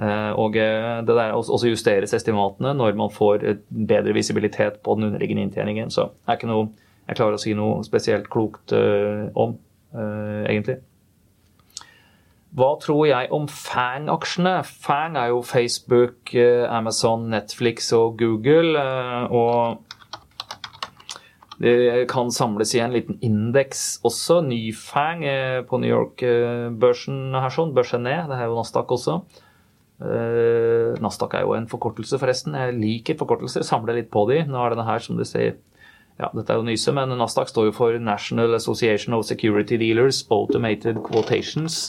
Eh, og så der også justeres estimatene når man får bedre visibilitet på den underliggende inntjeningen. Så det er ikke noe jeg klarer å si noe spesielt klokt om, egentlig. Hva tror jeg om Fang-aksjene? Fang er jo Facebook, Amazon, Netflix og Google. Og det kan samles i en liten indeks også. Nyfang eh, på New York-børsen her sånn. Børsen ned. Det er jo Nasdaq også. Uh, Nasdaq er jo en forkortelse, forresten. Jeg liker forkortelser. Samler litt på de. Nå er denne her, som du ser ja, Dette er jo nyse, men Nasdaq står jo for National Association of Security Dealers Automated Quotations.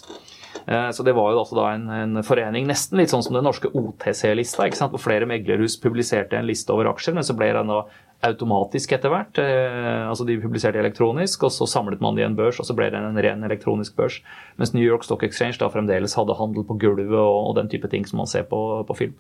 Så det var jo altså da en, en, forening nesten litt sånn som den norske OTC-lista, ikke hvor flere meglerhus publiserte en liste over aksjer, men så ble den da automatisk etter hvert. Eh, altså De publiserte elektronisk, og så samlet man det i en børs, og så ble det en ren elektronisk børs. Mens New York Stock Exchange da fremdeles hadde handel på gulvet og, den type ting som man ser på, på film.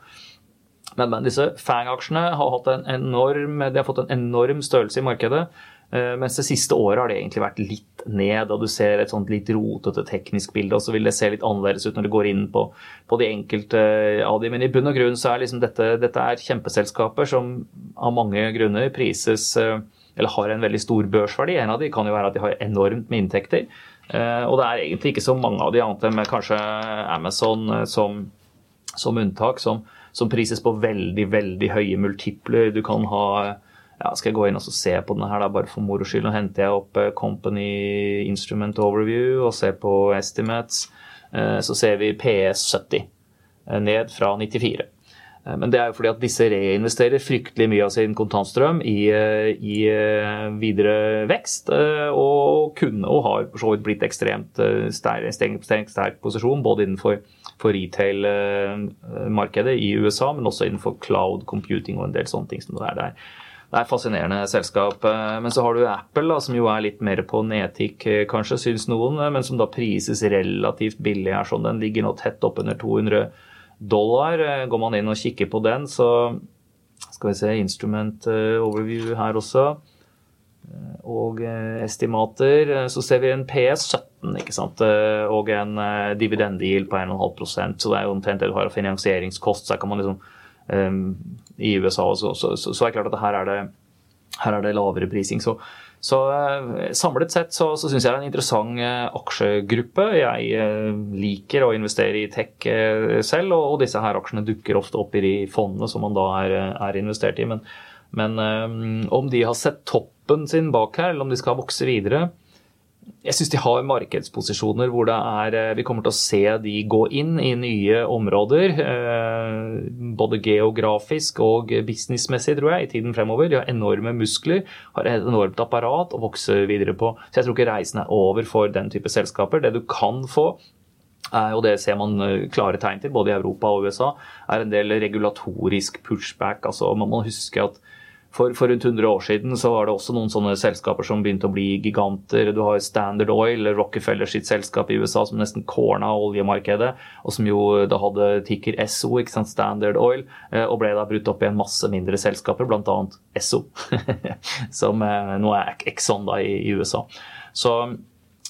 Men, men disse Fang-aksjene har, har fått en enorm størrelse i markedet. Eh, mens det siste året har det egentlig vært litt ned, og du ser et sånt litt rotete teknisk bilde. Og så vil det se litt annerledes ut når du går inn på, på de enkelte av de. Men i bunn og grunn så er liksom dette, dette er kjempeselskaper som av mange grunner prises eh, eller har en veldig stor børsverdi. En av de kan jo være at de har enormt med inntekter. Eh, og det er egentlig ikke så mange av de annet enn kanskje Amazon som, som unntak, som, som prises på veldig, veldig høye multipler. Du kan ha ja, skal jeg gå inn og se på denne her, da, bare for moro skyld. Nå henter jeg opp eh, Company Instrument Overview og ser på Estimates. Eh, så ser vi PS 70 eh, ned fra 94. Men det er jo fordi at disse reinvesterer fryktelig mye av sin kontantstrøm i, i videre vekst, og kunne og har for så vidt blitt ekstremt sterk, sterk, sterk posisjon både innenfor retail-markedet i USA, men også innenfor cloud computing og en del sånne ting som det er der. Det er fascinerende selskap. Eh, men så har du Apple, da, som jo er litt mer på nedtikk, eh, kanskje, syns noen, eh, men som da prises relativt billig her. sånn. Den ligger nå tett oppunder 200 dollar. Går man inn og kikker på den, så skal vi se instrument overview her også. Og estimater. Så ser vi en PS17 ikke sant? og en dividendegild på 1,5 så det er jo omtrent det du har av finansieringskost. så her kan man liksom i USA. Så, så, så, så, er det klart at her er det, her er det lavere prising. Så, så uh, samlet sett så, så syns jeg det er en interessant uh, aksjegruppe. Jeg uh, liker å investere i tech selv, og, og, disse her aksjene dukker ofte opp i de fondene som man da er, er investert i. Men, men om de har sett toppen sin bak her, eller om de skal vokse videre, jeg syns de har markedsposisjoner hvor er eh, Vi kommer til å se de gå inn i nye områder. Eh, både geografisk og businessmessig, tror jeg, i tiden fremover. De har enorme muskler, har et enormt apparat å vokse videre på. Så jeg tror ikke reisen er over for den type selskaper. Det du kan få, og det ser man eh, klare tegn til både i Europa og USA, er en del regulatorisk pushback. altså Man må huske at for, for, rundt 100 år siden så var det også noen sånne selskaper som begynte å bli giganter. Du har Standard Oil, Rockefeller sitt selskap i USA som nesten corna oljemarkedet, og som jo da hadde ticker SO, ikke sant, Standard Oil, eh, og ble da brutt opp i en masse mindre selskaper, bl.a. SO, som eh, nå er Exxon da i, i USA. Så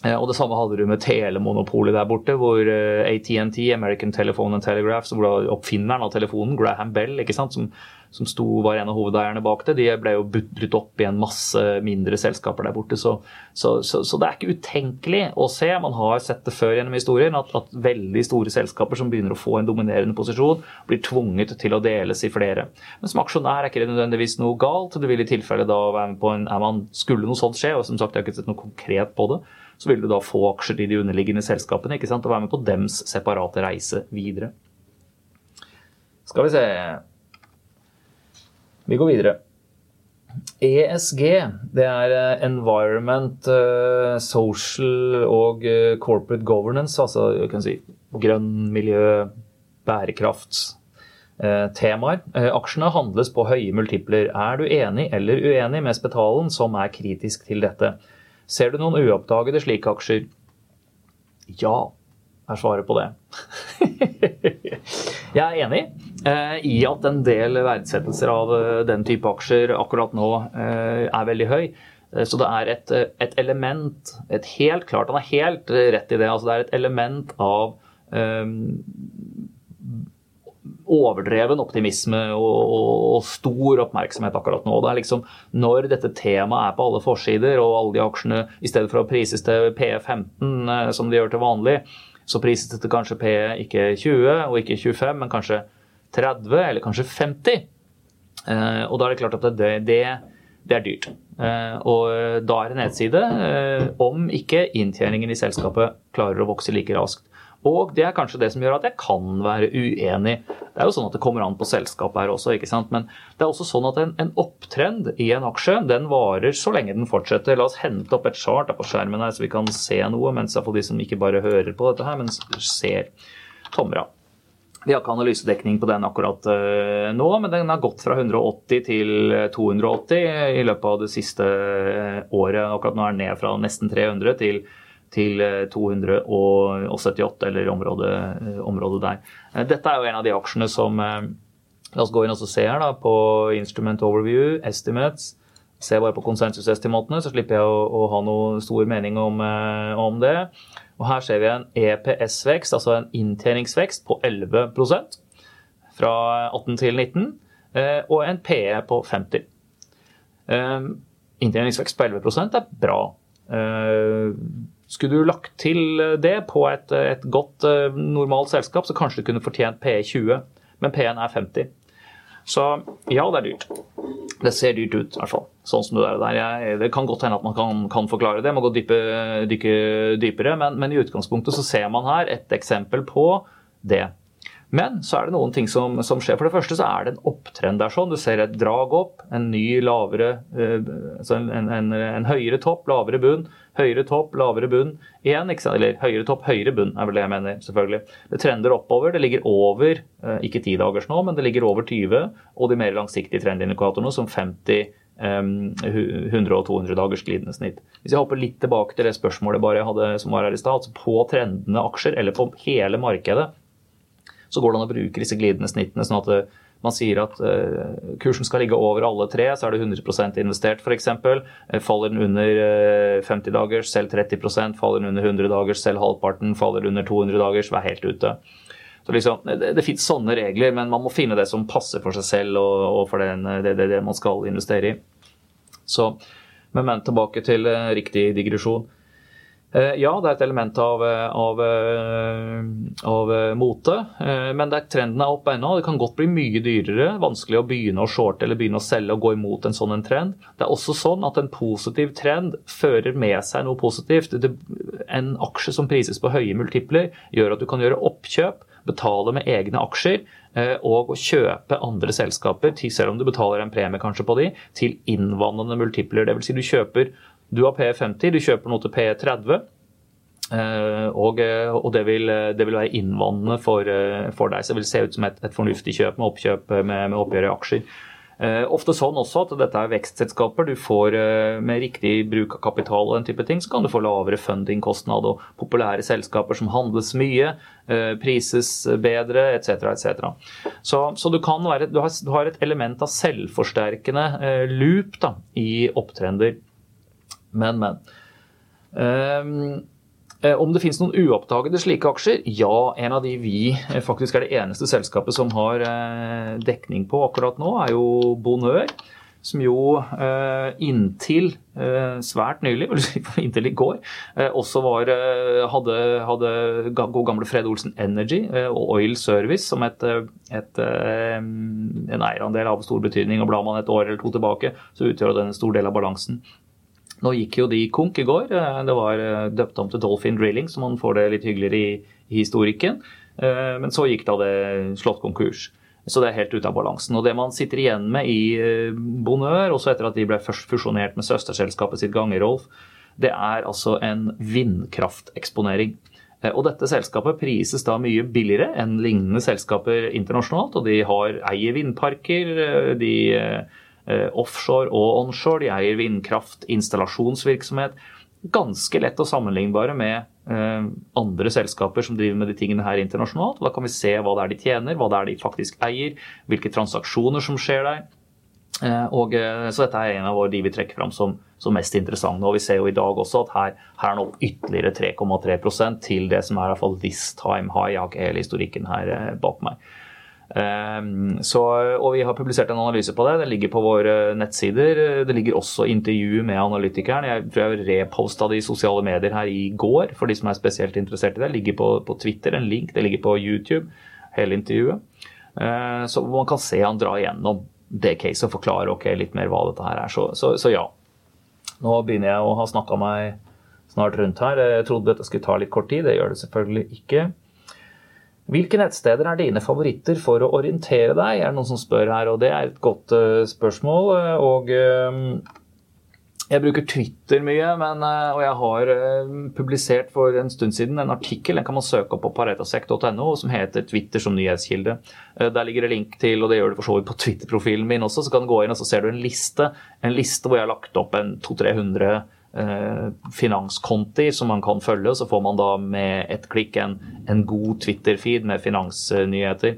eh, og Det samme hadde du med telemonopolet der borte, hvor ATNT, American Telephone and Telegraph, som ble oppfinneren av telefonen, Graham Bell, ikke sant, som som sto, var en av hovedeierne bak det, de ble jo brutt opp i en masse mindre selskaper der borte. Så, så, så, så, det er ikke utenkelig å se, man har sett det før gjennom historien, at, at, veldig store selskaper som begynner å få en dominerende posisjon, blir tvunget til å deles i flere. Men som aksjonær er ikke det nødvendigvis noe galt. Det vil i tilfelle da være med på en, er man, Skulle noe sånt skje, og som sagt jeg har ikke sett noe konkret på det, så vil du da få aksjer i de underliggende selskapene ikke sant, og være med på dems separate reise videre. Skal vi se vi går videre. ESG, det er eh, Environment, eh, Social og eh, Corporate Governance, altså kan si, grønn miljø, bærekraft. Temaer. Aksjene handles på høye multipler. Er du enig eller uenig med Spetalen, som er kritisk til dette? Ser du noen uoppdagede slike aksjer? Ja, er svaret på det. Jeg er enig i at en del verdsettelser av eh, den type aksjer akkurat nå eh, er veldig høy. Så det er et, et, element et helt klart, Han er helt rett i det. altså Det er et element av um, overdreven optimisme og, og, stor oppmerksomhet akkurat nå. Det er liksom Når dette temaet er på alle forsider, og alle de aksjene i stedet for å prises til PE15 som de gjør til vanlig, så prises det til kanskje P ikke 20 og ikke 25, men kanskje 30 eller kanskje 50. Eh, og da er det klart at det, det, det er dyrt. Eh, og da er det nedside eh, om ikke inntjeningen i selskapet klarer å vokse like raskt. Og det er kanskje det som gjør at jeg kan være uenig. Det er jo sånn at det kommer an på selskapet her også, ikke sant. Men det er også sånn at en, en opptrend i en aksje, den varer så lenge den fortsetter. La oss hente opp et chart på skjermen her, så vi kan se noe, mens iallfall de som ikke bare hører på dette her, men ser. Tomra. Vi har ikke analysedekning på den akkurat uh, nå, men den har gått fra 180 til 280 i løpet av det siste uh, året. Akkurat nå er den ned fra nesten 300 til til 278, eh, eller området, eh, området, der. Eh, dette er jo en av de aksjene som La oss gå inn og se her da, på Instrument Overview, Estimates. Se bare på konsensusestimatene, så slipper jeg å, å ha noe stor mening om, om det. Og her ser vi en EPS-vekst, altså en inntjeningsvekst på 11% fra 18 til 19, og en PE på 50. Inntjeningsvekst på 11% er bra. Skulle du lagt til det på et, et godt, normalt selskap, så kanskje du kunne fortjent PE 20, men PE-en er 50. Så ja, det er dyrt. Det ser dyrt ut, i hvert fall. Sånn som det er der. Jeg, det kan godt hende at man kan, kan forklare det, man må gå dype, dykke dypere. Men, men, i utgangspunktet så ser man her et eksempel på det. Men så er det noen ting som, som, skjer. For det første så er det en opptrend der. sånn. Du ser et drag opp, en ny lavere uh, altså en, en, en, høyere topp, lavere bunn. Høyere topp, lavere bunn igjen. Eller høyere topp, høyere bunn er vel det jeg mener. selvfølgelig. Det trender oppover. Det ligger over, uh, ikke ti dagers nå, men det ligger over 20. Og de mer langsiktige trendindikatorene som 50 100 og 200 dagers glidende snitt. Hvis jeg hopper litt tilbake til det spørsmålet bare jeg hadde som var her i stad, altså på trendende aksjer, eller på hele markedet, så går det an å bruke disse glidende snittene. sånn at det, man sier at uh, kursen skal ligge over alle tre, så er det 100% investert f.eks. Uh, faller den under uh, 50 dagers, selv 30% Faller den under 100 dagers, selv halvparten. Faller den under 200 dagers, vær helt ute. Så liksom, Det, det finnes sånne regler, men man må finne det som passer for seg selv og, og for den, det, det, det, man skal investere i. Så, men, men tilbake til riktig digresjon. Eh, ja, det er et element av, eh, av, eh, av mote, men det er, trenden er oppe ennå. Det kan godt bli mye dyrere. Vanskelig å begynne å shorte eller begynne å selge og gå imot en sånn en trend. Det er også sånn at en positiv trend fører med seg noe positivt. En aksje som prises på høye multipler, gjør at du kan gjøre oppkjøp, betale med egne aksjer og kjøpe andre selskaper, selv om du betaler en premie kanskje på de, til innvandrende multipler. Dvs. Si du kjøper du har P50, du kjøper noe til P30. Eh, og, eh, og det, vil, det, vil, være innvandrende for, eh, for, deg. Så det vil se ut som et, et fornuftig kjøp med oppkjøp med, med oppgjør i aksjer. ofte sånn også at dette er vekstselskaper. Du får Med riktig bruk av kapital og den type ting, så kan du få lavere fundingkostnad og populære selskaper som handles mye, prises bedre etc. etc. Så, så du, være, du, har, du, har, et element av selvforsterkende loop da, i opptrender. Men, men. Um, om det finnes noen uoppdagede slike aksjer? Ja, en av de vi eh, faktisk er det eneste selskapet som har eh, dekning på akkurat nå, er jo Bonheur. Som jo inntil svært nylig, inntil i går, også var, hadde, hadde god gamle Fred Olsen Energy og Oil Service som et, et, en eierandel av stor betydning. og Blar man et år eller to tilbake, så utgjør det en stor del av balansen. Nå gikk jo de konk i går. Eh, det var eh, døpt om til Dolphin Drilling, så man får det litt hyggeligere i, historikken. Eh, men så gikk da det slått konkurs. Så det er helt ute av balansen. Og det man sitter igjen med i Bonheur, også etter at de ble først fusjonert med søsterselskapet sitt Gangerolf, det er altså en vindkrafteksponering. Og dette selskapet prises da mye billigere enn lignende selskaper internasjonalt. Og de har, eier vindparker, de offshore og onshore. De eier vindkraft, installasjonsvirksomhet. Ganske lett og sammenlignbare med eh, andre selskaper som driver med de tingene her internasjonalt. Da kan vi se hva det er de tjener, hva det er de faktisk eier, hvilke transaksjoner som skjer der. Eh, og, så dette er en av de vi trekker fram som, som, mest interessante. Og vi ser jo i dag også at her, her er nå ytterligere 3,3% til det som er i hvert fall this time high. Jeg har ikke hele historikken her bak meg. Ehm, så, og vi har publisert en analyse på det. Den ligger på våre nettsider. Det ligger også intervju med analytikeren. Jeg tror jeg reposta det i sosiale medier her i går, for de som er spesielt interessert i det. Det ligger på, på Twitter en link, det ligger på YouTube, hele intervjuet. Ehm, så man kan se han dra igjennom det caset og forklare okay, litt mer hva dette her er. Så, så, så ja. Nå begynner jeg å ha snakka meg snart rundt her. Jeg trodde dette skulle ta litt kort tid, det gjør det selvfølgelig ikke. Hvilke nettsteder er dine favoritter for å orientere deg, er det noen som spør her. og Det er et godt uh, spørsmål. Eh, og uh, Jeg bruker Twitter mye, men, uh, og jeg har publisert for en stund siden en artikkel den kan man søke opp på paretasek.no, som heter 'Twitter som nyhetskilde'. Der ligger det link til, og det gjør du for så vidt på Twitter-profilen min også, så kan du gå inn og så ser du en liste, en liste hvor jeg har lagt opp en 200-300 Eh, finanskonti som man kan følge. Så får man da med ett klikk en, en god Twitter-feed med finansnyheter.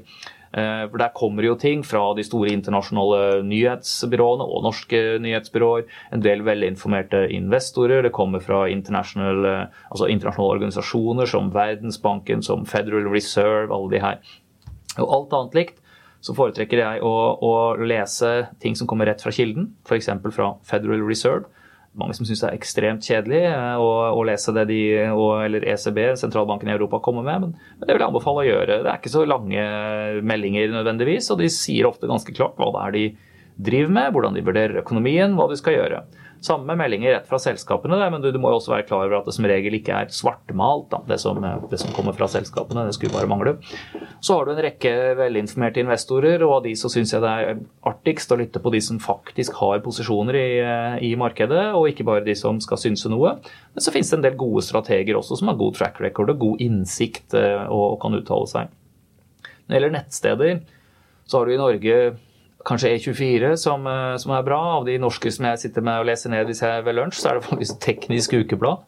Eh, for Der kommer jo ting fra de store internasjonale nyhetsbyråene og norske nyhetsbyråer. En del velinformerte investorer. Det kommer fra internasjonale, altså internasjonale organisasjoner som Verdensbanken, som Federal Reserve, alle de her. Og alt annet likt så foretrekker jeg å, å lese ting som kommer rett fra kilden, f.eks. fra Federal Reserve mange som syns det er ekstremt kjedelig eh, å, å lese det de, og, eller ECB, sentralbanken i Europa, kommer med. Men, men, det vil jeg anbefale å gjøre. Det er ikke så lange meldinger nødvendigvis, og de sier ofte ganske klart hva det er de driver med, hvordan de vurderer økonomien, hva de skal gjøre. Samme meldinger rett fra selskapene, men du, du, må jo også være klar over at det som regel ikke er svartmalt, da, det, som, det, som, kommer fra selskapene. Det skulle bare mangle. Så har du en rekke velinformerte investorer, og av de så syns jeg det er artigst å lytte på de som faktisk har posisjoner i, i, markedet, og ikke bare de som skal synse noe. Men så finnes det en del gode strateger også som har god track record og god innsikt eh, og, og kan uttale seg. Når det gjelder nettsteder, så har du i Norge kanskje E24 som, eh, som, er bra. Av de norske som jeg sitter med og leser ned hvis jeg er ved lunsj, så er det faktisk Teknisk Ukeblad.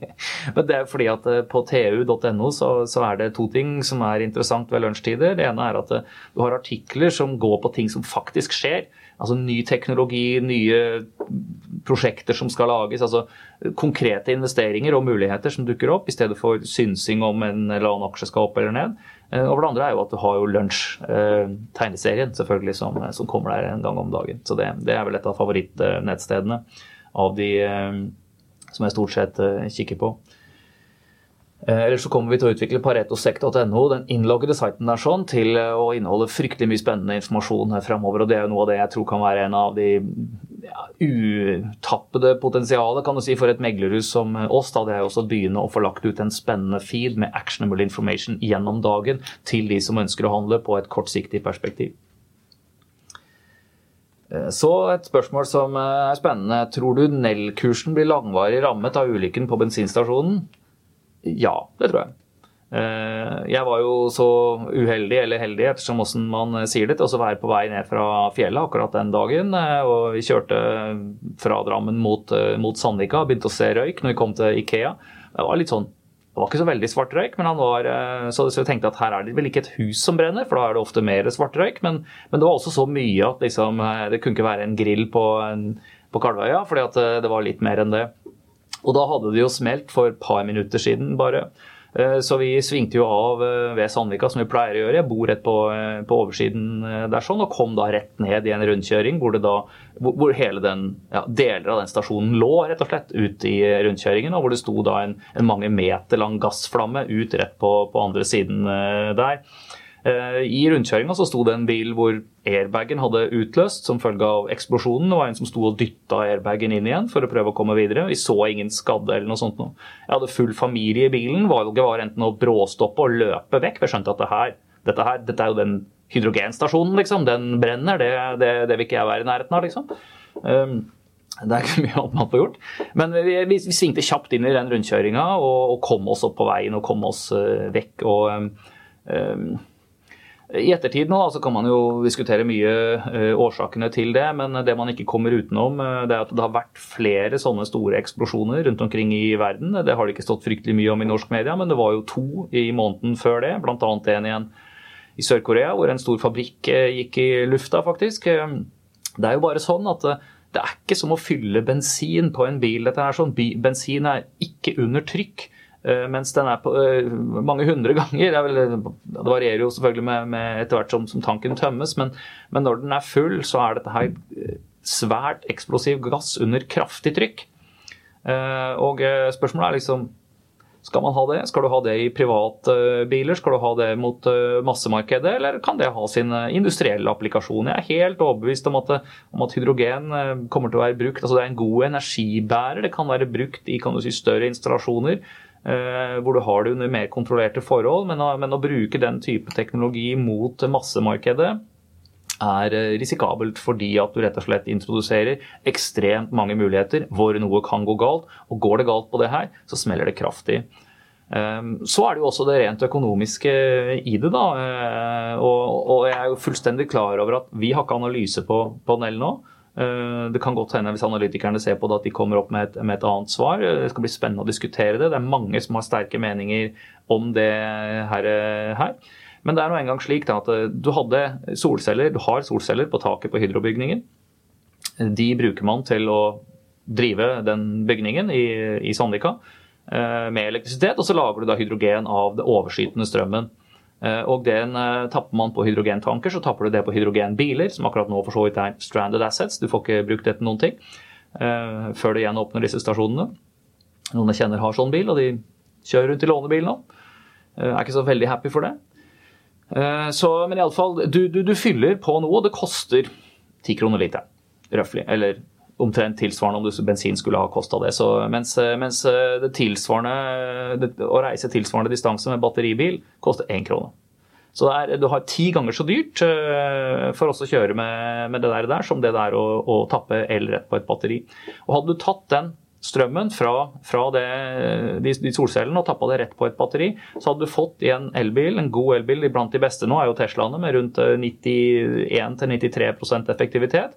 Men det er fordi at eh, på tu.no så, så, er det to ting som er interessant ved lunsjtider. Det ene er at eh, du har artikler som går på ting som faktisk skjer. Altså ny teknologi, nye prosjekter som skal lages. altså Konkrete investeringer og muligheter som dukker opp, i stedet for synsing om en eller annen aksje skal opp eller ned. Eh, og for det andre er jo at du har jo Lunsj, eh, tegneserien, selvfølgelig, som, som, kommer der en gang om dagen. Så det, det er vel et av favorittnettstedene av de eh, som jeg stort sett kikker på. Ellers så kommer vi til å utvikle paretosekt.no, den innloggede siten der sånn, til å inneholde fryktelig mye spennende informasjon fremover. og Det er jo noe av det jeg tror kan være en av de utappede potensialet kan du si, for et meglerhus som oss. Da det er også å begynne å få lagt ut en spennende feed med actionable information gjennom dagen til de som ønsker å handle på et kortsiktig perspektiv. Eh, så et spørsmål som er spennende. Tror du Nell-kursen blir langvarig rammet av ulykken på bensinstasjonen? Ja, det tror jeg. Eh, jeg var jo så uheldig, eller heldig, ettersom åssen man eh, sier det, til å være på vei ned fra fjellet akkurat den dagen. Eh, og vi kjørte fra Drammen mot, mot Sandvika, begynte å se røyk når vi kom til Ikea. Det var litt sånn det var ikke så veldig svart røyk, men han var, så jeg tenkte at her er det vel ikke et hus som brenner, for da er det ofte mer svart røyk. Men, men det var også så mye at liksom, det kunne ikke være en grill på, en, på Kalvøya, fordi det var litt mer enn det. Og da hadde det jo smelt for et par minutter siden bare. Eh, så vi svingte jo av eh, ved Sandvika, som vi pleier å gjøre. Jeg bor rett på, eh, på oversiden der sånn, og kom da rett ned i en rundkjøring hvor, da, hvor hele den, ja, deler av den stasjonen lå rett og slett ut i rundkjøringen. Og hvor det sto da en, en mange meter lang gassflamme ut rett på, på andre siden der. Eh, I rundkjøringa sto det en bil hvor airbagen hadde utløst som følge av eksplosjonen. Det var en som sto og dytta airbagen inn igjen for å prøve å komme videre. Vi så ingen skadde eller noe sånt. Jeg hadde full familie i bilen. Valget var enten å bråstoppe og løpe vekk. vi skjønte at det her, dette, her, dette er jo den hydrogenstasjonen, liksom. Den brenner. Det, det, det vil ikke jeg være i nærheten av, liksom. Um, det er ikke mye annet man får gjort. Men vi, vi, vi svingte kjapt inn i den rundkjøringa og, og, kom oss opp på veien og kom oss uh, vekk. og um, i ettertid nå så kan man jo diskutere mye uh, årsakene til det, men det man ikke kommer utenom, uh, det er at det har vært flere sånne store eksplosjoner rundt omkring i verden. Det har det ikke stått fryktelig mye om i norsk media, men det var jo to i måneden før det, bl.a. en igjen i Sør-Korea, hvor en stor fabrikk uh, gikk i lufta, faktisk. Det er jo bare sånn at det er ikke som å fylle bensin på en bil. Dette er sånn, Bensin er ikke under trykk. Eh, mens den er på uh, mange hundre ganger. Vel, det, varierer jo selvfølgelig med, med etter hvert som, som tanken tømmes, men, men, når den er full, så er dette her eh, svært eksplosiv gass under kraftig trykk. Og spørsmålet er liksom skal man ha det? Skal du ha det i privatbiler? Skal du ha det mot massemarkedet, eller kan det ha sin industrielle applikasjon? Jeg er helt overbevist om at, om at hydrogen kommer til å være brukt. altså Det er en god energibærer. Det kan være brukt i si, større installasjoner. Eh, hvor du har det under mer kontrollerte forhold. Men, men, å bruke den type teknologi mot massemarkedet er eh, risikabelt fordi at du rett og slett introduserer ekstremt mange muligheter hvor noe kan gå galt. Og går det galt på det her, så smeller det kraftig. Eh, så er det jo også det rent økonomiske i det. da, Og jeg er jo fullstendig klar over at vi har ikke analyse på, på nå. Eh, det kan godt hende hvis analytikerne ser på det at de kommer opp med et, med et, annet svar. Det skal bli spennende å diskutere det. Det er mange som har sterke meninger om det her. her. Men det er nå engang slik at du hadde solceller, du har solceller på taket på hydrobygningen. De bruker man til å drive den bygningen i, i Sandvika med elektrisitet, og så lager du da hydrogen av det overskytende strømmen. Eh, og den eh, tapper man på hydrogentanker, så tapper du det på hydrogenbiler, som akkurat nå for så vidt er stranded assets. Du får ikke brukt det til noen ting uh, før du igjen åpner disse stasjonene. Noen jeg kjenner har sånn bil, og de kjører rundt i lånebil nå. Er ikke så veldig happy for det. Så, men iallfall, du, du, du fyller på noe, og det koster 10 kroner literen. Røftlig. Eller omtrent tilsvarende om du bensin skulle ha kosta det. Så mens, mens det det, å reise tilsvarende distanse med batteribil koster én krone. Så er, du har ti ganger så dyrt uh, for oss å kjøre med, med, det der, der som det er å, å tappe el rett på et batteri. Og Hadde du tatt den strømmen fra, fra det, de, de, solcellene og tappa det rett på et batteri, så hadde du fått i en elbil, en god elbil blant de beste nå, er jo Teslaene med rundt 91-93% effektivitet.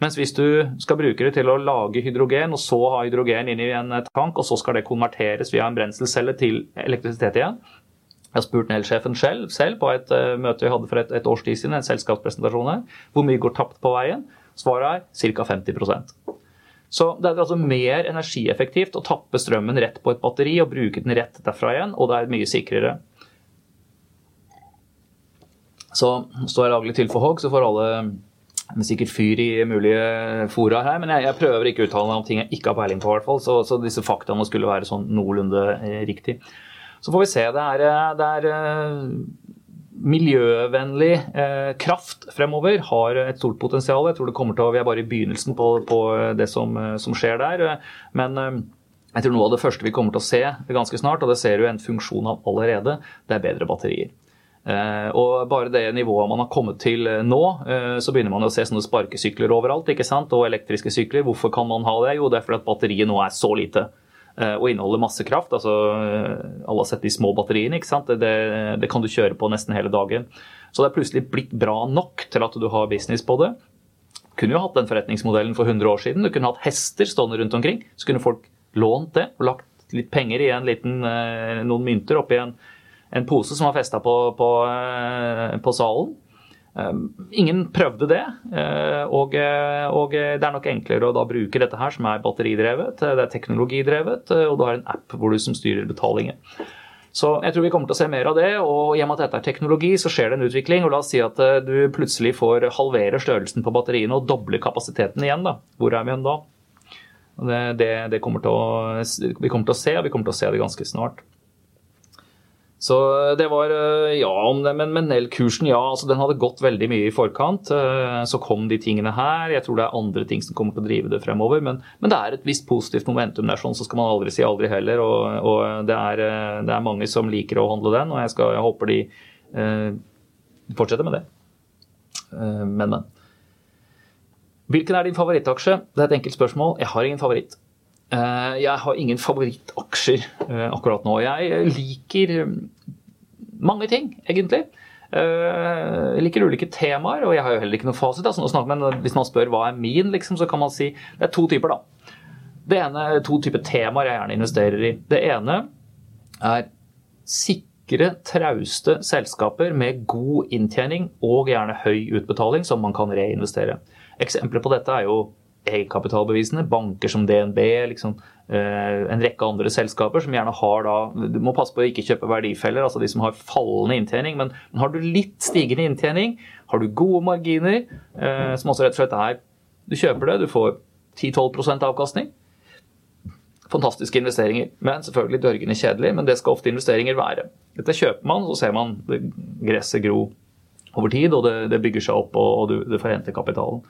Mens hvis du skal bruke det til å lage hydrogen, og så ha hydrogen inn i en tank, og så skal det konverteres via en brenselcelle til elektrisitet igjen Jeg har spurt Nell-sjefen selv, selv, på et uh, møte vi hadde for et, et års tid siden, en selskapspresentasjon her, hvor mye går tapt på veien. Svaret er ca. 50% så det er altså mer energieffektivt å tappe strømmen rett på et batteri og bruke den rett derfra igjen, og det er mye sikrere. Så står jeg laglig til for hogg, så får alle med sikkert fyr i mulige fora her, men jeg, jeg prøver ikke å uttale meg om ting jeg ikke har peiling på. hvert fall, så, så, disse faktaene skulle være sånn noenlunde eh, riktig. Så får vi se. Det er, eh, det er eh, miljøvennlig eh, kraft fremover har et stort potensial. Jeg tror det kommer til å, Vi er bare i begynnelsen på, på det som, som, skjer der. Men jeg tror noe av det første vi kommer til å se ganske snart, og det ser du en funksjon av allerede, det er bedre batterier. Eh, og bare det nivået man har kommet til eh, nå, eh, så begynner man å se sånne sparkesykler overalt. ikke sant? Og elektriske sykler. Hvorfor kan man ha det? Jo, det er fordi at batteriet nå er så lite og inneholder masse kraft. altså Alle har sett de små batteriene. ikke sant? Det, det, kan du kjøre på nesten hele dagen. Så det er plutselig blitt bra nok til at du har business på det. Kunne jo hatt den forretningsmodellen for 100 år siden. Du kunne hatt hester stående rundt omkring. Så kunne folk lånt det og lagt litt penger i en liten, noen mynter oppi en en pose som var festa på, på, eh, på, salen. Eh, ingen prøvde det, eh, og, og, det er nok enklere å da bruke dette her, som er batteridrevet, det er teknologidrevet, og du har en app hvor du som styrer betalingen. Så jeg tror vi kommer til å se mer av det, og i og med at dette er teknologi, så skjer det en utvikling. og La oss si at du plutselig får halvere størrelsen på batteriene og doble kapasiteten igjen. da. Hvor er vi igjen da? Det, det, det kommer å, vi kommer til å se, og vi kommer til å se det ganske snart. Så det var eh, Ja om det, men, men Nell-kursen, ja. altså Den hadde gått veldig mye i forkant. Eh, så kom de tingene her. Jeg tror det er andre ting som kommer til å drive det fremover. Men, men det er et visst positivt momentum der, sånn, så skal man aldri si aldri heller. Og, og det, er, eh, det, er, mange som liker å handle den, og jeg, skal, jeg håper de eh, fortsetter med det. Eh, men, men. Hvilken er din favorittaksje? Det er et enkelt spørsmål. Jeg har ingen favoritt. Eh, jeg har ingen favorittaksjer eh, akkurat nå. Jeg liker mm, mange ting, egentlig. Eh, jeg liker ulike temaer, og jeg har jo heller ikke noe fasit. Altså, men hvis man spør hva er min, liksom, så kan man si det er to typer. da. Det ene to typer temaer jeg gjerne investerer i. Det ene er sikre, trauste selskaper med god inntjening og gjerne høy utbetaling som man kan reinvestere. Eksempler på dette er jo egenkapitalbevisene. Banker som DNB, liksom, eh, en rekke andre selskaper som gjerne har da Du må passe på å ikke kjøpe verdifeller, altså de som har fallende inntjening. Men, har du litt stigende inntjening, har du gode marginer, eh, som også rett og slett er Du kjøper det, du får 10-12% avkastning. Fantastiske investeringer. Men selvfølgelig dørgende kjedelig, men det skal ofte investeringer være. Dette kjøper man, så ser man gresset gro over tid, og det, det bygger seg opp, og, og du, du forrenter kapitalen.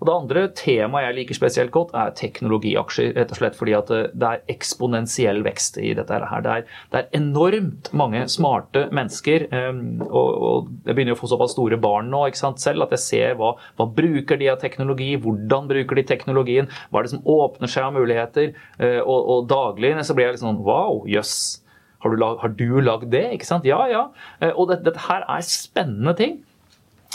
Og Det andre temaet jeg liker spesielt godt, er teknologiaksjer. rett og slett Fordi at det er eksponentiell vekst i dette. her. Det er, det er enormt mange smarte mennesker. Ehm, og, og Jeg begynner å få såpass store barn nå ikke sant, selv at jeg ser hva, hva bruker de av teknologi, hvordan bruker de teknologien, hva er det som åpner seg av muligheter. Eh, og, og daglig så blir jeg litt sånn wow, jøss. Yes. Har, du lagd det? Ikke sant? Ja, ja. Eh, og dette, dette her er spennende ting.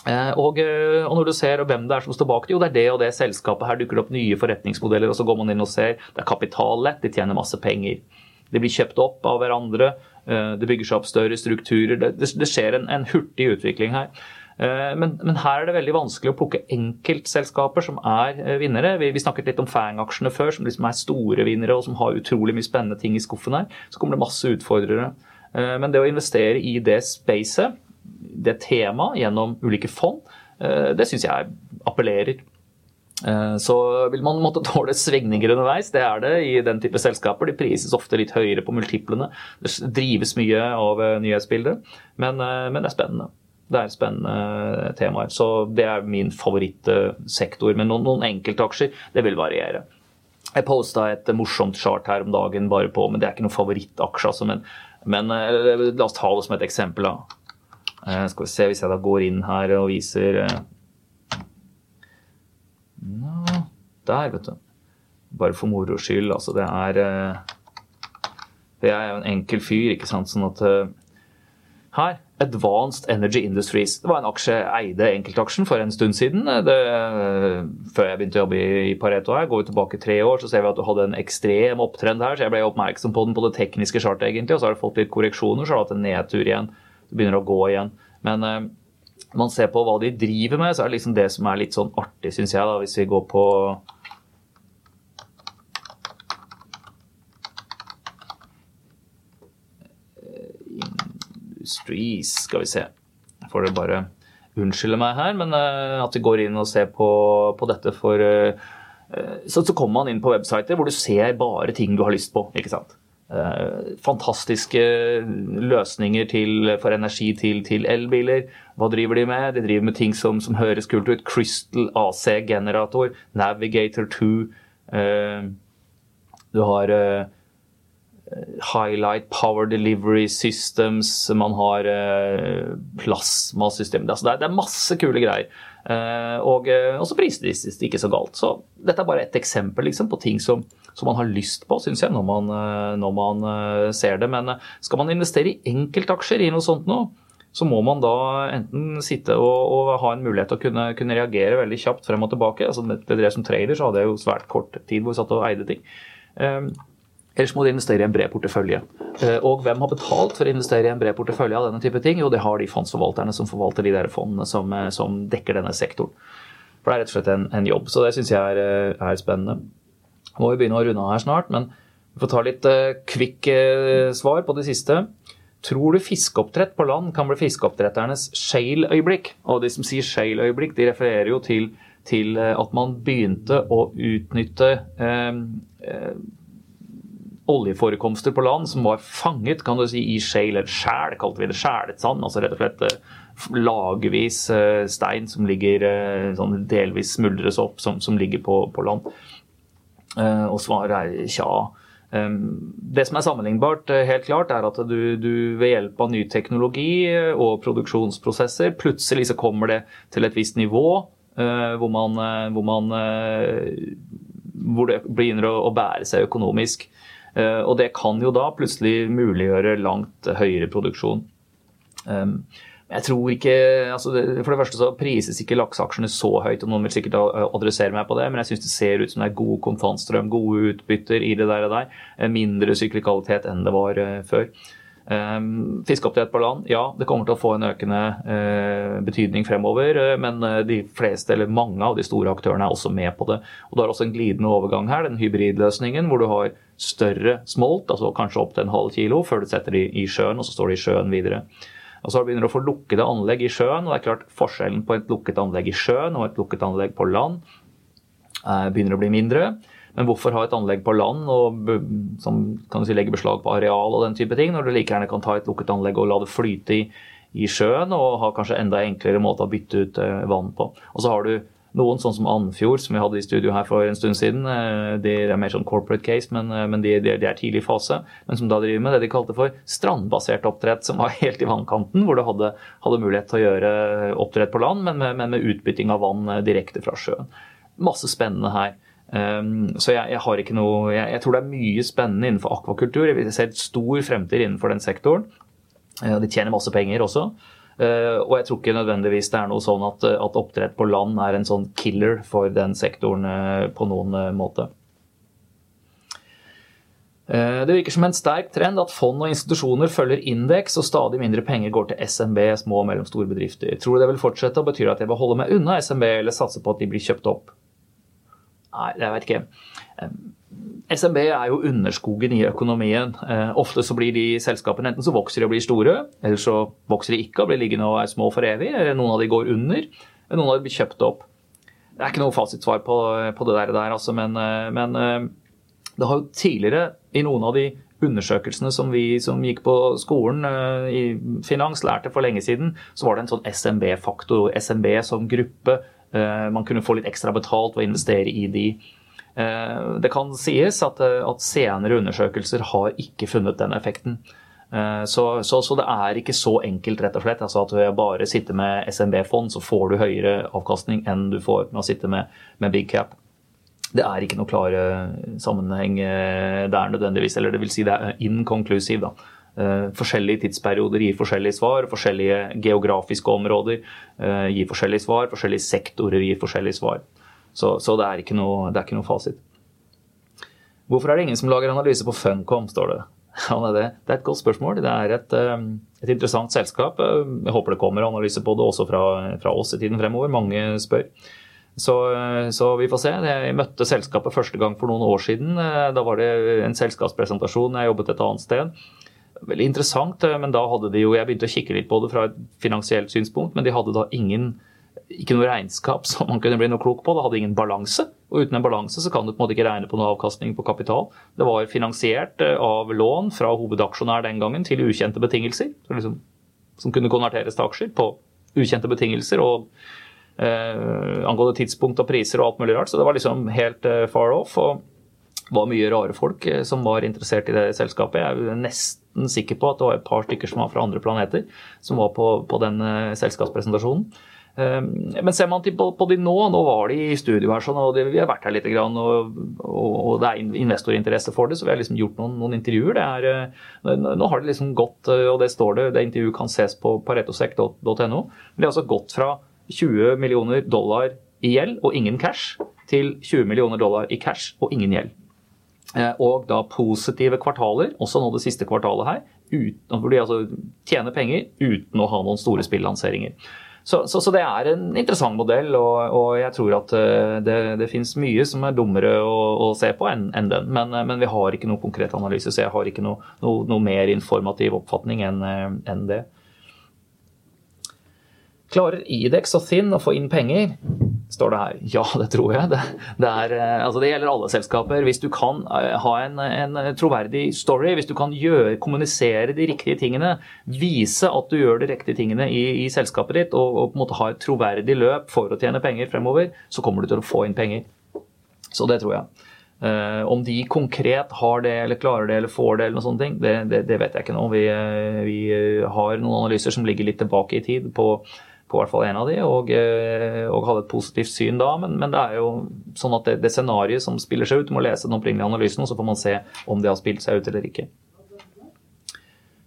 Eh, og, eh, og, når du ser hvem det er som står bak det, jo det er det og det selskapet. Her dukker det opp nye forretningsmodeller, og så går man inn og ser. Det er kapitallett, de tjener masse penger. De blir kjøpt opp av hverandre. Det bygger seg opp større strukturer. Det, det, det skjer en, en, hurtig utvikling her. Men, men, her er det veldig vanskelig å plukke enkeltselskaper som er vinnere. Vi, vi snakket litt om Fang-aksjene før, som liksom er store vinnere og som har utrolig mye spennende ting i skuffen her. Så kommer det masse utfordrere. Men det å investere i det spacet, det temaet, gjennom ulike fond, det syns jeg appellerer. Eh, så vil man måtte tåle svingninger underveis. Det er det i den type selskaper. De prises ofte litt høyere på multiplene. Det drives mye av eh, nyhetsbildet, men, eh, men det er spennende. Det er spennende temaer. Så det er min favorittsektor. Men noen, noen enkeltaksjer, det vil variere. Jeg posta et morsomt chart her om dagen bare på, men det er ikke noen favorittaksje. Altså, men, men, la oss ta det som et eksempel. da. Skal vi se hvis jeg da går inn her og viser der, vet du. Bare for moro skyld. Altså, det er Jeg er jo en enkel fyr, ikke sant. Sånn at eh, her Advanced Energy Industries. Det var en aksje jeg eide enkeltaksjen for en stund siden. Det, før jeg begynte å jobbe i Pareto her. Går vi tilbake tre år, så ser vi at du hadde en ekstrem opptrend her. Så jeg ble oppmerksom på den på det tekniske chartet, egentlig. Og så har det fått litt korreksjoner, så har det hatt en nedtur igjen. Det begynner å gå igjen. Men eh, man ser på hva de driver med, så er det liksom det som er litt sånn artig, syns jeg, da, hvis vi går på Industries, skal vi se. Jeg får dere bare unnskylde meg her, men uh, at vi går inn og ser på, på dette for uh, så, så, kommer man inn på websider hvor du ser bare ting du har lyst på. ikke sant? Uh, fantastiske løsninger til, for energi til, til, elbiler. Hva driver de med? De driver med ting som, som høres kult ut. Crystal AC-generator, Navigator 2. du har Highlight Power Delivery Systems, man har eh, plasmasystem. Altså det, det, er masse kule greier. Eh, og, eh, og så priser det ikke så galt. Så dette er bare et eksempel liksom, på ting som, som, man har lyst på, syns jeg, når man, når man, ser det. Men skal man investere i enkeltaksjer i noe sånt nå, så må man da enten sitte og, og ha en mulighet til å kunne, kunne, reagere veldig kjapt frem og tilbake. Altså, det drev som trader så hadde jeg jo svært kort tid hvor jeg satt og eide ting. Ellers må de investere i en bred portefølje. Eh, og hvem har betalt for å investere i en bred portefølje av denne type ting? Jo, det har de fondsforvalterne som forvalter de der fondene som, eh, som dekker denne sektoren. For det er rett og slett en, en jobb. Så det syns jeg er, eh, er, spennende. Må vi begynne å runde av her snart, men vi får ta litt kvikk uh, svar på det siste. Tror du fiskeoppdrett på land kan bli fiskeoppdretternes shale-øyeblikk? Og de som sier shale-øyeblikk, de refererer jo til, til, at man begynte å utnytte uh, oljeforekomster på land som var fanget kan du si, i shale, eller skjæl, kalte vi det. Skjælet sand. Altså rett og slett eh, lagvis eh, stein som ligger eh, sånn delvis smuldres opp, som, som ligger på, på land. Og svaret er tja. Det som er sammenlignbart, helt klart, er at du, du, ved hjelp av ny teknologi og produksjonsprosesser plutselig så kommer det til et visst nivå hvor man, hvor, man, hvor det begynner å, bære seg økonomisk. Eh, og det kan jo da plutselig muliggjøre langt høyere produksjon. Um, jeg tror ikke, altså For det første så prises ikke lakseaksjene så høyt, og noen vil sikkert adressere meg på det, men jeg syns det ser ut som det er god kontantstrøm, gode utbytter i det der og der. Eh, mindre syklikalitet enn det var eh, før. Um, Fiskeoppdrett på land, ja, det kommer til å få en økende betydning fremover. Men de fleste, eller mange av de store aktørene er også med på det. Og Du har også en glidende overgang her, den hybridløsningen, hvor du har større smolt, altså kanskje opp til en halv kilo, før du setter de i sjøen, og så står de i sjøen videre. Og så begynner du å få lukkede anlegg i sjøen, og det er klart forskjellen på et lukket anlegg i sjøen og et lukket anlegg på land uh, begynner å bli mindre. Men hvorfor ha et anlegg på land og, som kan si, legge beslag på areal og den type ting, når du like gjerne kan ta et lukket anlegg og la det flyte i, i sjøen, og ha kanskje enda enklere måte å bytte ut uh, vann på. Og så har du noen, sånn som Andfjord, som vi hadde i studio her for en stund siden. Eh, de er mer sånn corporate case, men, eh, men de, de, er tidlig fase. Men som da driver med det de kalte for strandbasert oppdrett, som var helt i vannkanten, hvor du hadde, hadde mulighet til å gjøre oppdrett på land, men med, men med utbytting av vann eh, direkte fra sjøen. Masse spennende her. Um, så jeg, jeg, har ikke noe jeg, jeg, tror det er mye spennende innenfor akvakultur. Jeg ser et stor fremtid innenfor den sektoren. Uh, de tjener masse penger også. Uh, og jeg tror ikke nødvendigvis det er noe sånn at, at, oppdrett på land er en sånn killer for den sektoren uh, på noen måte. Det virker som en sterk trend at fond og institusjoner følger indeks, og stadig mindre penger går til SMB, små og mellomstore bedrifter. Tror du det vil fortsette, og betyr det at jeg bør holde meg unna SMB eller satse på at de blir kjøpt opp? Nei, jeg vet ikke. SMB er jo underskogen i økonomien. Eh, ofte så blir de selskapene enten så vokser de og blir store, eller så vokser de ikke og blir liggende og er små for evig. Eller noen av de går under, eller noen av de blir kjøpt opp. Det er ikke noe fasitsvar på, på det der, altså, men, eh, men, eh, det har jo tidligere i noen av de undersøkelsene som vi som gikk på skolen i finans, lærte for lenge siden, så var det en sånn SMB-faktor. SMB som gruppe. Man kunne få litt ekstra betalt ved å investere i de. Eh, det kan sies at, eh, at, senere undersøkelser har ikke funnet den effekten. Eh, så, så, så, det er ikke så enkelt, rett og slett. Altså at ved bare sitte med SMB-fond, så får du høyere avkastning enn du får med å sitte med, med big cap. Det er ikke noe klar sammenheng der nødvendigvis. Eller det vil si det er inconclusive. da. Forskjellige tidsperioder gir forskjellige svar. Forskjellige geografiske områder gir forskjellige svar. Forskjellige sektorer gir forskjellige svar. Så, så det, er ikke noe, det er ikke noe fasit. Hvorfor er det ingen som lager analyse på Funcom, står det. Ja, det, er et godt spørsmål. Det er et, eh, et, interessant selskap. Jeg håper det kommer analyse på det også fra, fra oss i tiden fremover. Mange spør. Så, så, vi får se. Jeg møtte selskapet første gang for noen år siden. Da var det en selskapspresentasjon. Jeg jobbet et annet sted. Veldig interessant, men da hadde de jo Jeg begynte å kikke litt på det fra et finansielt synspunkt, men de hadde da ingen ikke noe regnskap som man kunne bli noe klok på. Det hadde ingen balanse. Og uten en balanse så kan du på en måte ikke regne på noe avkastning på kapital. Det var finansiert eh, av lån fra hovedaksjonær den gangen til ukjente betingelser. Liksom, som kunne konverteres til aksjer på ukjente betingelser. og eh, angående tidspunkt og priser og alt mulig rart. Så det var liksom helt eh, far off. og var mye rare folk eh, som var interessert i det selskapet. Jeg er nesten sikker på at det var et par stykker som var fra andre planeter, som var på, på den eh, selskapspresentasjonen. Ehm, men ser man på, de nå, nå var de i studio her, sånn, og vi har vært her litt, og, det er investorinteresse for det, så vi har liksom gjort noen, noen intervjuer. Er, eh, nå har det liksom gått, eh, og det står det, det intervjuet kan ses på paretosec.no, det har altså gått fra 20 millioner dollar i gjeld og ingen cash, til 20 millioner dollar i cash og ingen gjeld. Eh, og da positive kvartaler, også nå det siste kvartalet her, uten, hvor de altså tjener penger uten å ha noen store spillanseringer. Så, så, så, det er en interessant modell, og, og jeg tror at eh, det, det finnes mye som er dummere å, å se på enn en den. Men, eh, men, vi har ikke noe konkret analyse, så jeg har ikke noe, noe, noe mer informativ oppfatning enn eh, en det. Klarer Idex og Thin å få inn penger? Står det her. Ja, det tror jeg. Det, det, er, eh, altså det gjelder alle selskaper. Hvis du kan eh, ha en, en troverdig story, hvis du kan gjøre, kommunisere de riktige tingene, vise at du gjør de riktige tingene i, i selskapet ditt, og, og, på en måte ha et troverdig løp for å tjene penger fremover, så kommer du til å få inn penger. Så det tror jeg. Uh, om de konkret har det, eller klarer det, eller får det, eller noen sånne ting, det, det, det vet jeg ikke nå. Vi, vi har noen analyser som ligger litt tilbake i tid på på hvert fall en av de, og, eh, og hadde et positivt syn da. Men, men, det er jo sånn at det, det scenarioet som spiller seg ut, du må lese den opprinnelige analysen, og så får man se om det har spilt seg ut eller ikke.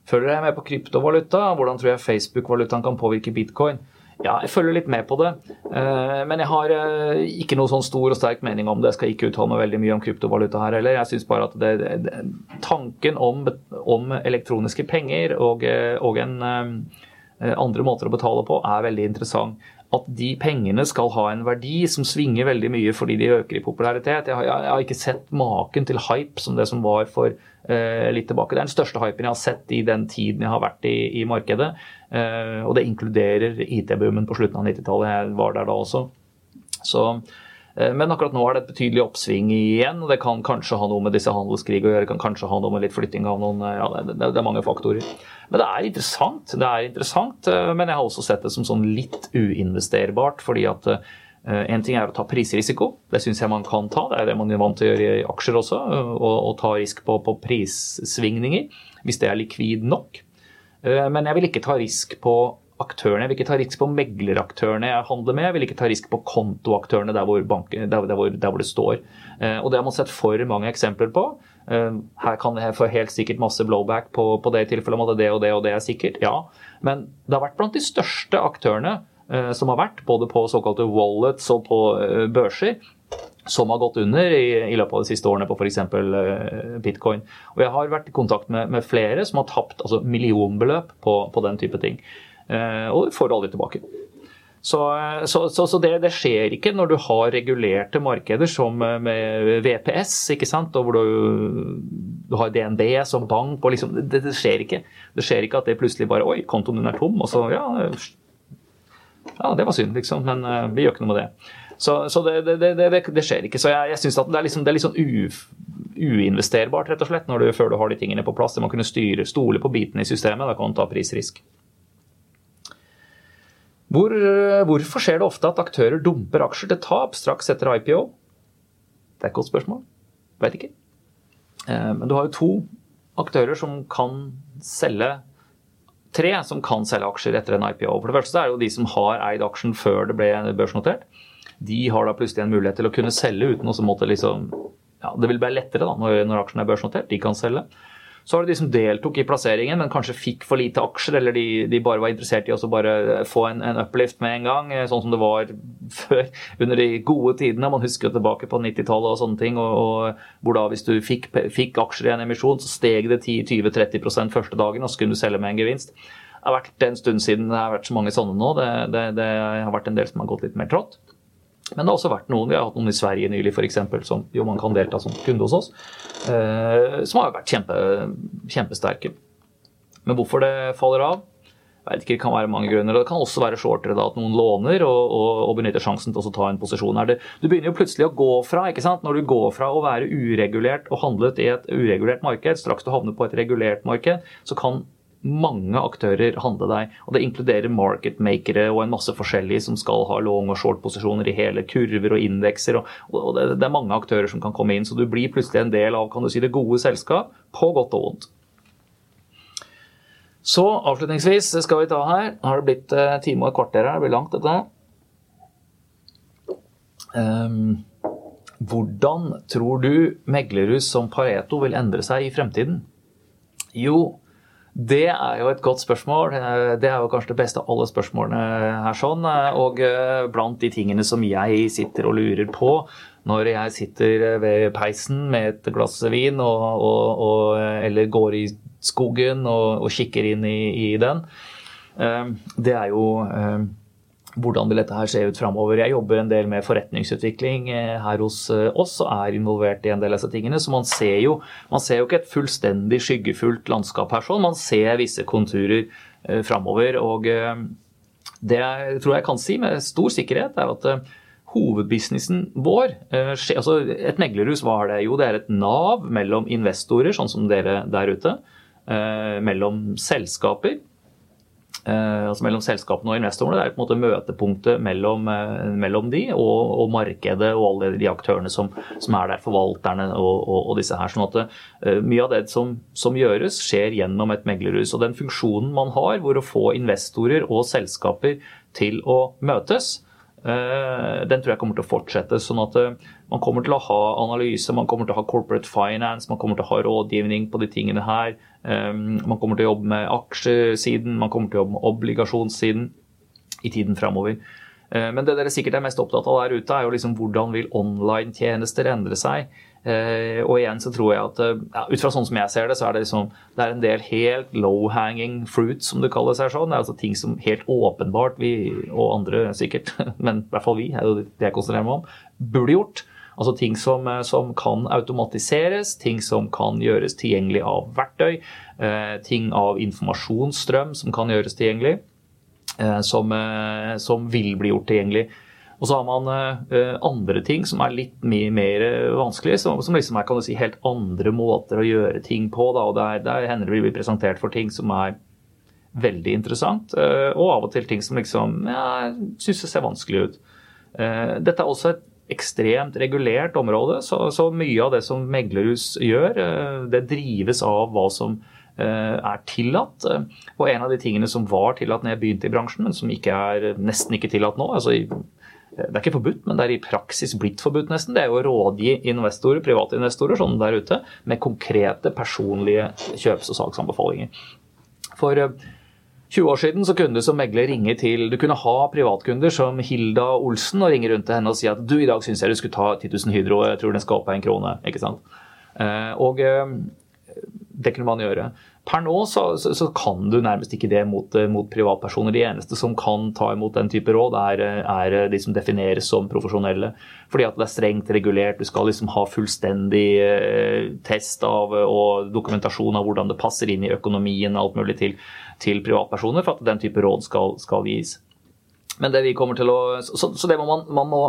Følger jeg med på kryptovaluta? Hvordan tror jeg Facebook-valutaen kan påvirke bitcoin? Ja, jeg følger litt med på det. Eh, men jeg har eh, ikke noe sånn stor og sterk mening om det. Jeg skal ikke uttale meg veldig mye om kryptovaluta her heller. Jeg syns bare at det, det, tanken om, om, elektroniske penger og, og en andre måter å betale på, er veldig interessant. At de pengene skal ha en verdi som svinger veldig mye fordi de øker i popularitet. Jeg har, jeg har ikke sett maken til hype som det som var for eh, litt tilbake. Det er den største hypen jeg har sett i den tiden jeg har vært i, i markedet. Eh, og det inkluderer IT-boomen på slutten av 90-tallet. Jeg var der da også. Så men akkurat nå er det et betydelig oppsving igjen. og Det kan kanskje ha noe med disse handelskrig å gjøre, det kan kanskje ha noe med litt flytting av noen ja, det, det, er mange faktorer. Men det er interessant. Det er interessant, eh, men jeg har også sett det som sånn litt uinvesterbart. fordi at eh, en ting er å ta prisrisiko, det syns jeg man kan ta. Det er det man er vant til å gjøre i aksjer også. Å ta risk på, på prissvingninger, hvis det er likvid nok. Eh, men jeg vil ikke ta risk på aktørene. Jeg vil ikke ta risk på megleraktørene jeg handler med. Jeg vil ikke ta risk på kontoaktørene der hvor, banken, der hvor, der hvor det står. Og det har man sett for mange eksempler på. Eh, her kan jeg få helt sikkert masse blowback på, på det i tilfelle om at det og det og det er sikkert. Ja, men det har vært blant de største aktørene eh, som har vært, både på såkalte wallets og på eh, børser, som har gått under i, i, løpet av de siste årene på f.eks. Uh, bitcoin. Og jeg har vært i kontakt med, med flere som har tapt altså millionbeløp på, på den type ting. Uh, og får aldri tilbake. Så, så, så, så det, det, skjer ikke når du har regulerte markeder som eh, med VPS, ikke sant? og hvor du, du har DNB som bank. og liksom, det, det, skjer ikke. Det skjer ikke at det plutselig bare Oi, kontoen din er tom. Og så ja, ja, det var synd, liksom. Men uh, vi gjør ikke noe med det. Så, det, det, skjer ikke. Så jeg, jeg syns det er, liksom, det er litt sånn uinvesterbart, rett og slett, når du, før du har de tingene på plass. Det må kunne styre, stole på bitene i systemet. Da kan du ta prisrisk. Hvor, eh, hvorfor skjer det ofte at aktører dumper aksjer til tap straks etter IPO? Det er et godt spørsmål. Vet ikke. Eh, men du har jo to aktører som kan selge Tre som kan selge aksjer etter en IPO. For det første er det jo de som har eid aksjen før det ble børsnotert. De har da plutselig en mulighet til å kunne selge uten å måtte liksom ja, Det vil være lettere da, når, når aksjen er børsnotert. De kan selge. Så var det de som deltok i plasseringen, men kanskje fikk for lite aksjer, eller de, de bare var interessert i å bare få en, en, uplift med en gang, eh, sånn som det var før, under de gode tidene. Man husker tilbake på 90-tallet og sånne ting, og, og, hvor da hvis du fikk, fikk aksjer i en emisjon, så steg det 10-20-30% første dagen, og så kunne du selge med en gevinst. Det har vært en stund siden det har vært så mange sånne nå. Det, det, det har vært en del som har gått litt mer trått. Men det har også vært noen, vi har hatt noen i Sverige nylig f.eks., som jo man kan delta som kunde hos oss, eh, som har vært kjempe, kjempesterke. Men hvorfor det faller av? Jeg vet ikke, Det kan være mange grunner. Det kan også være shortere da, at noen låner og, og, og benytter sjansen til å ta en posisjon. her. Du begynner jo plutselig å gå fra ikke sant? Når du går fra å være uregulert og handlet i et uregulert marked, straks du havner på et regulert marked, så kan mange aktører handle deg. Og det inkluderer marketmakere og en masse forskjellige som skal ha long- og short-posisjoner i hele kurver og indekser. Og, og det, det, er mange aktører som kan komme inn, så du blir plutselig en del av kan du si, det gode selskap, på godt og vondt. Så avslutningsvis skal vi ta her. Har det blitt eh, time og et kvarter her? Det blir langt, dette. Um, hvordan tror du meglerhus som Pareto vil endre seg i fremtiden? Jo, det er jo et godt spørsmål. Eh, det er jo kanskje det beste av alle spørsmålene her. sånn. Eh, og eh, blant de tingene som jeg sitter og lurer på når jeg sitter ved peisen med et glass vin og, og, og, eller går i skogen og, kikker inn i, i, den, det er jo hvordan vil dette her se ut framover? Jeg jobber en del med forretningsutvikling eh, her hos eh, oss og er involvert i en del av disse tingene. Så man ser jo, man ser jo ikke et fullstendig skyggefullt landskap her, sånn. Man ser visse konturer eh, framover. Og det jeg tror jeg kan si med stor sikkerhet, er at hovedbusinessen vår altså Et meglerhus, hva er det? Jo, det er et nav mellom investorer, sånn som dere der ute. mellom selskaper altså mellom selskapene og investorene. Det er på en måte møtepunktet mellom, eh, mellom de og, og, markedet og alle de aktørene som, som er der, forvalterne og, og, og, disse her. sånn at uh, Mye av det som, som, gjøres, skjer gjennom et meglerhus. Og den funksjonen man har hvor å få investorer og selskaper til å møtes, uh, den tror jeg kommer til å fortsette. sånn at uh, man kommer til å ha analyse, man kommer til å ha corporate finance, man kommer til å ha rådgivning på de tingene her. Ehm, man kommer til å jobbe med aksjesiden, man kommer til å jobbe med obligasjonssiden i tiden framover. Ehm, men det dere sikkert er mest opptatt av der ute, er jo liksom hvordan vil online-tjenester endre seg. Ehm, og igjen så tror jeg at ja, ut fra sånn som jeg ser det, så er det liksom det er en del helt low-hanging fruit, som det kalles her sånn. Det er altså ting som helt åpenbart vi, og andre sikkert, men i hvert fall vi, er det jeg konsentrerer meg om, burde gjort. Altså ting som, eh, som, kan automatiseres, ting som kan gjøres tilgjengelig av verktøy, eh, ting av informasjonsstrøm som kan gjøres tilgjengelig, eh, som, som vil bli gjort tilgjengelig. Og så har man andre ting som er litt mye mer vanskelig, som, som liksom er kan du si, helt andre måter å gjøre ting på. Da, og der, der hender det vi blir presentert for ting som er veldig interessant, og av og til ting som liksom ja, det ser vanskelig ut. Dette er også et ekstremt regulert område, så, så, mye av det som meglerhus gjør, eh, det drives av hva som eh, er tillatt. Og en av de tingene som var tillatt når jeg begynte i bransjen, men som ikke er, nesten ikke tillatt nå altså det er ikke forbudt, men det er i praksis blitt forbudt nesten. Det er jo å rådgi investorer, private investorer sånn der ute med konkrete personlige kjøps- og salgsanbefalinger. For eh, 20 år siden så kunne du som megler ringe til Du kunne ha privatkunder som Hilda Olsen og ringe rundt til henne og si at du, i dag syns jeg du skulle ta 10 000 Hydro, jeg tror den skal opp en krone. ikke sant? Eh, og eh, det kunne man gjøre. Per nå så, så, så, kan du nærmest ikke det mot, eh, mot, privatpersoner. De eneste som kan ta imot den type råd, er, er, de som defineres som profesjonelle. Fordi at det er strengt regulert. Du skal liksom ha fullstendig test av og dokumentasjon av hvordan det passer inn i økonomien og alt mulig til, til privatpersoner for at den type råd skal, skal gis. Men det vi kommer til å, Så, så det må man, man, må,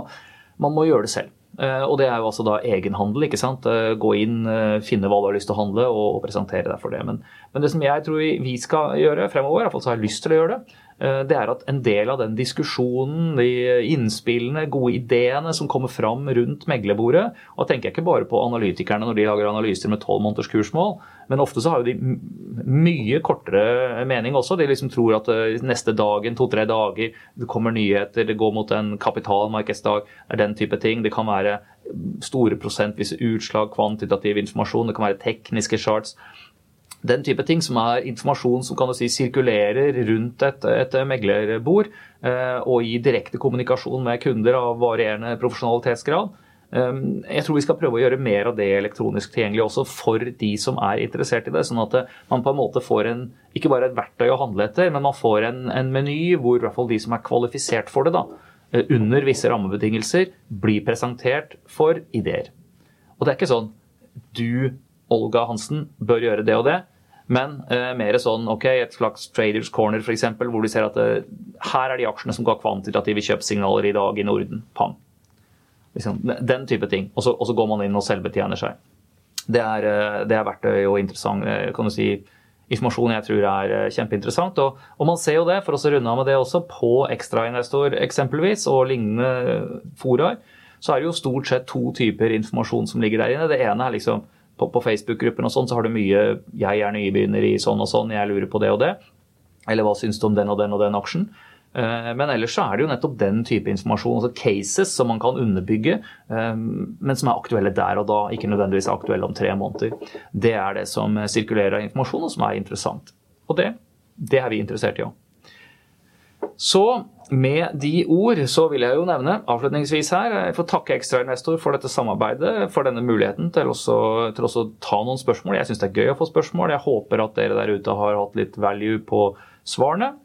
man må gjøre det selv. Eh, og det er jo altså da egenhandel. ikke sant? Eh, gå inn, eh, finne hva du har lyst til å handle og, presentere deg for det. Men, men, det som jeg tror vi skal gjøre fremover, iallfall så har jeg lyst til å gjøre det, det er at en del av den diskusjonen, de innspillene, gode ideene som kommer fram rundt meglerbordet Og da tenker jeg ikke bare på analytikerne når de lager analyser med tolv måneders kursmål, men ofte så har jo de mye kortere mening også. De liksom tror at neste dagen, to-tre dager, det kommer nyheter, det går mot en kapitalmarkedsdag, det er den type ting. Det kan være store prosentvise utslag, kvantitativ informasjon, det kan være tekniske charts. Den type ting som er informasjon som kan du si sirkulerer rundt et, et meglerbord, eh, og i direkte kommunikasjon med kunder av varierende profesjonalitetsgrad. Eh, jeg tror vi skal prøve å gjøre mer av det elektronisk tilgjengelig også for de som er interessert i det. Sånn at man på en måte får en, ikke bare et verktøy å handle etter, men man får en, en meny hvor i hvert fall de som er kvalifisert for det, da, Eh, under visse rammebetingelser blir presentert for ideer. Og det er ikke sånn du, Olga Hansen, bør gjøre det og det. Men eh, mer sånn ok, et slags traders corner f.eks., hvor du ser at eh, her er de aksjene som ga kvantitative kjøpssignaler i dag i Norden. Pang. Liksom, den type ting. Og så, og så, går man inn og selvbetjener seg. Det er, eh, det er verktøy og interessant kan du si, informasjon jeg tror er eh, kjempeinteressant. Og, og, man ser jo det, for å runde av med det også, på ekstrainvestor eksempelvis og lignende foraer, så er det jo stort sett to typer informasjon som ligger der inne. Det ene er liksom på, på Facebook-gruppen og sånn, så har du mye 'jeg er nybegynner i sånn og sånn', 'jeg lurer på det og det'. Eller 'hva syns du om den og den og den aksjen'? Eh, men ellers så er det jo nettopp den type informasjon, altså cases som man kan underbygge, eh, men som er aktuelle der og da, ikke nødvendigvis aktuelle om tre måneder. Det er det som sirkulerer av informasjon, og som er interessant. Og det, det er vi interessert i òg. Så med de ord så vil jeg jo nevne avslutningsvis her jeg får takke ekstrainvestor for dette samarbeidet, for denne muligheten til også, til også ta noen spørsmål. Jeg syns det er gøy å få spørsmål. Jeg håper at dere der ute har hatt litt value på svarene.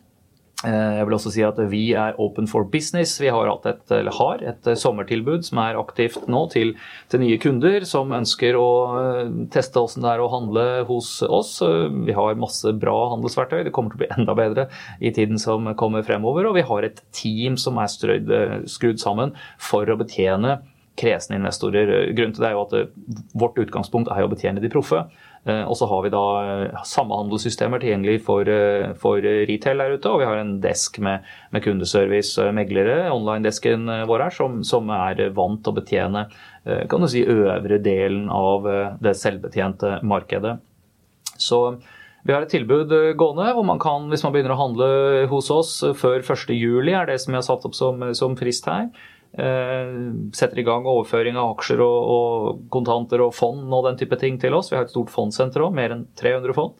Eh, jeg vil også si at Vi er open for business. Vi har, et, har et eh, sommertilbud som er aktivt nå til, til, nye kunder som ønsker å eh, teste hvordan det er å handle hos oss. Vi har masse bra handelsverktøy. Det kommer til å bli enda bedre i tiden som kommer fremover. Og vi har et team som er strøyd, skrudd sammen for å betjene kresne investorer. Grunnen til det er jo at vårt utgangspunkt er å betjene de proffe. Eh, og så har vi da eh, samhandelssystemer tilgjengelig for, eh, for, retail der ute. Og vi har en desk med, med kundeservice, meglere, online-desken vår her, som, som, er vant til å betjene kan du si, øvre delen av det selvbetjente markedet. Så vi har et tilbud gående hvor man kan, hvis man begynner å handle hos oss før 1.7, er det som vi har satt opp som, som frist her. Eh, setter i gang overføring av aksjer og, og, kontanter og fond og den type ting til oss. Vi har et stort fondsenter òg, mer enn 300 fond.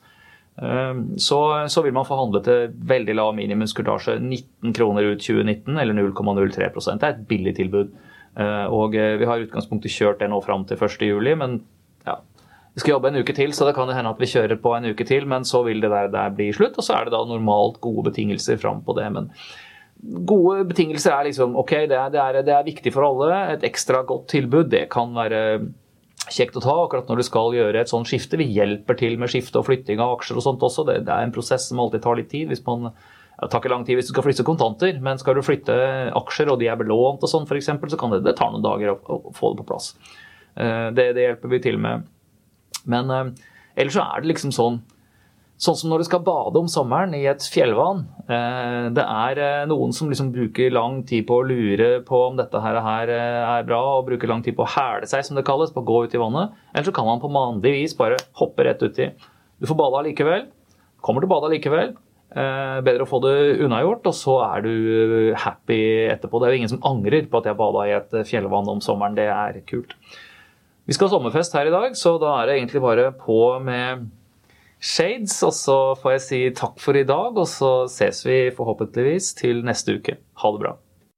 Eh, så, så, vil man få handle til veldig lav minimumskurtasje. 19 kroner ut 2019 eller 0,03% Det er et billig tilbud. Eh, og vi har i utgangspunktet kjørt det nå fram til 1.7, men ja, vi skal jobbe en uke til, så det kan hende at vi kjører på en uke til. Men så vil det der, der bli slutt, og så er det da normalt gode betingelser fram på det. men Gode betingelser er liksom ok, det er, det, er, det er, viktig for alle. Et ekstra godt tilbud det kan være kjekt å ta akkurat når du skal gjøre et sånt skifte. Vi hjelper til med skifte og flytting av aksjer og sånt også. Det, det er en prosess som alltid tar litt tid. hvis man det tar ikke lang tid hvis du skal flytte kontanter, men skal du flytte aksjer og de er belånt og sånn f.eks., så kan det, det ta noen dager å, å, få det på plass. Eh, det, det, hjelper vi til med. Men eh, ellers så er det liksom sånn Sånn som når du skal bade om sommeren i et fjellvann. Eh, det er eh, noen som liksom bruker lang tid på å lure på om dette her eh, er bra, og bruker lang tid på å hæle seg, som det kalles, på å gå ut i vannet. Eller så kan man på mandig vis bare hoppe rett uti. Du får bada likevel. Kommer til å bade likevel. Bedre å få det unnagjort, og så er du happy etterpå. Det er jo ingen som angrer på at jeg bada i et fjellvann om sommeren. Det er kult. Vi skal ha sommerfest her i dag, så da er det egentlig bare på med Shades. Og så får jeg si takk for i dag, og så ses vi forhåpentligvis til neste uke. Ha det bra.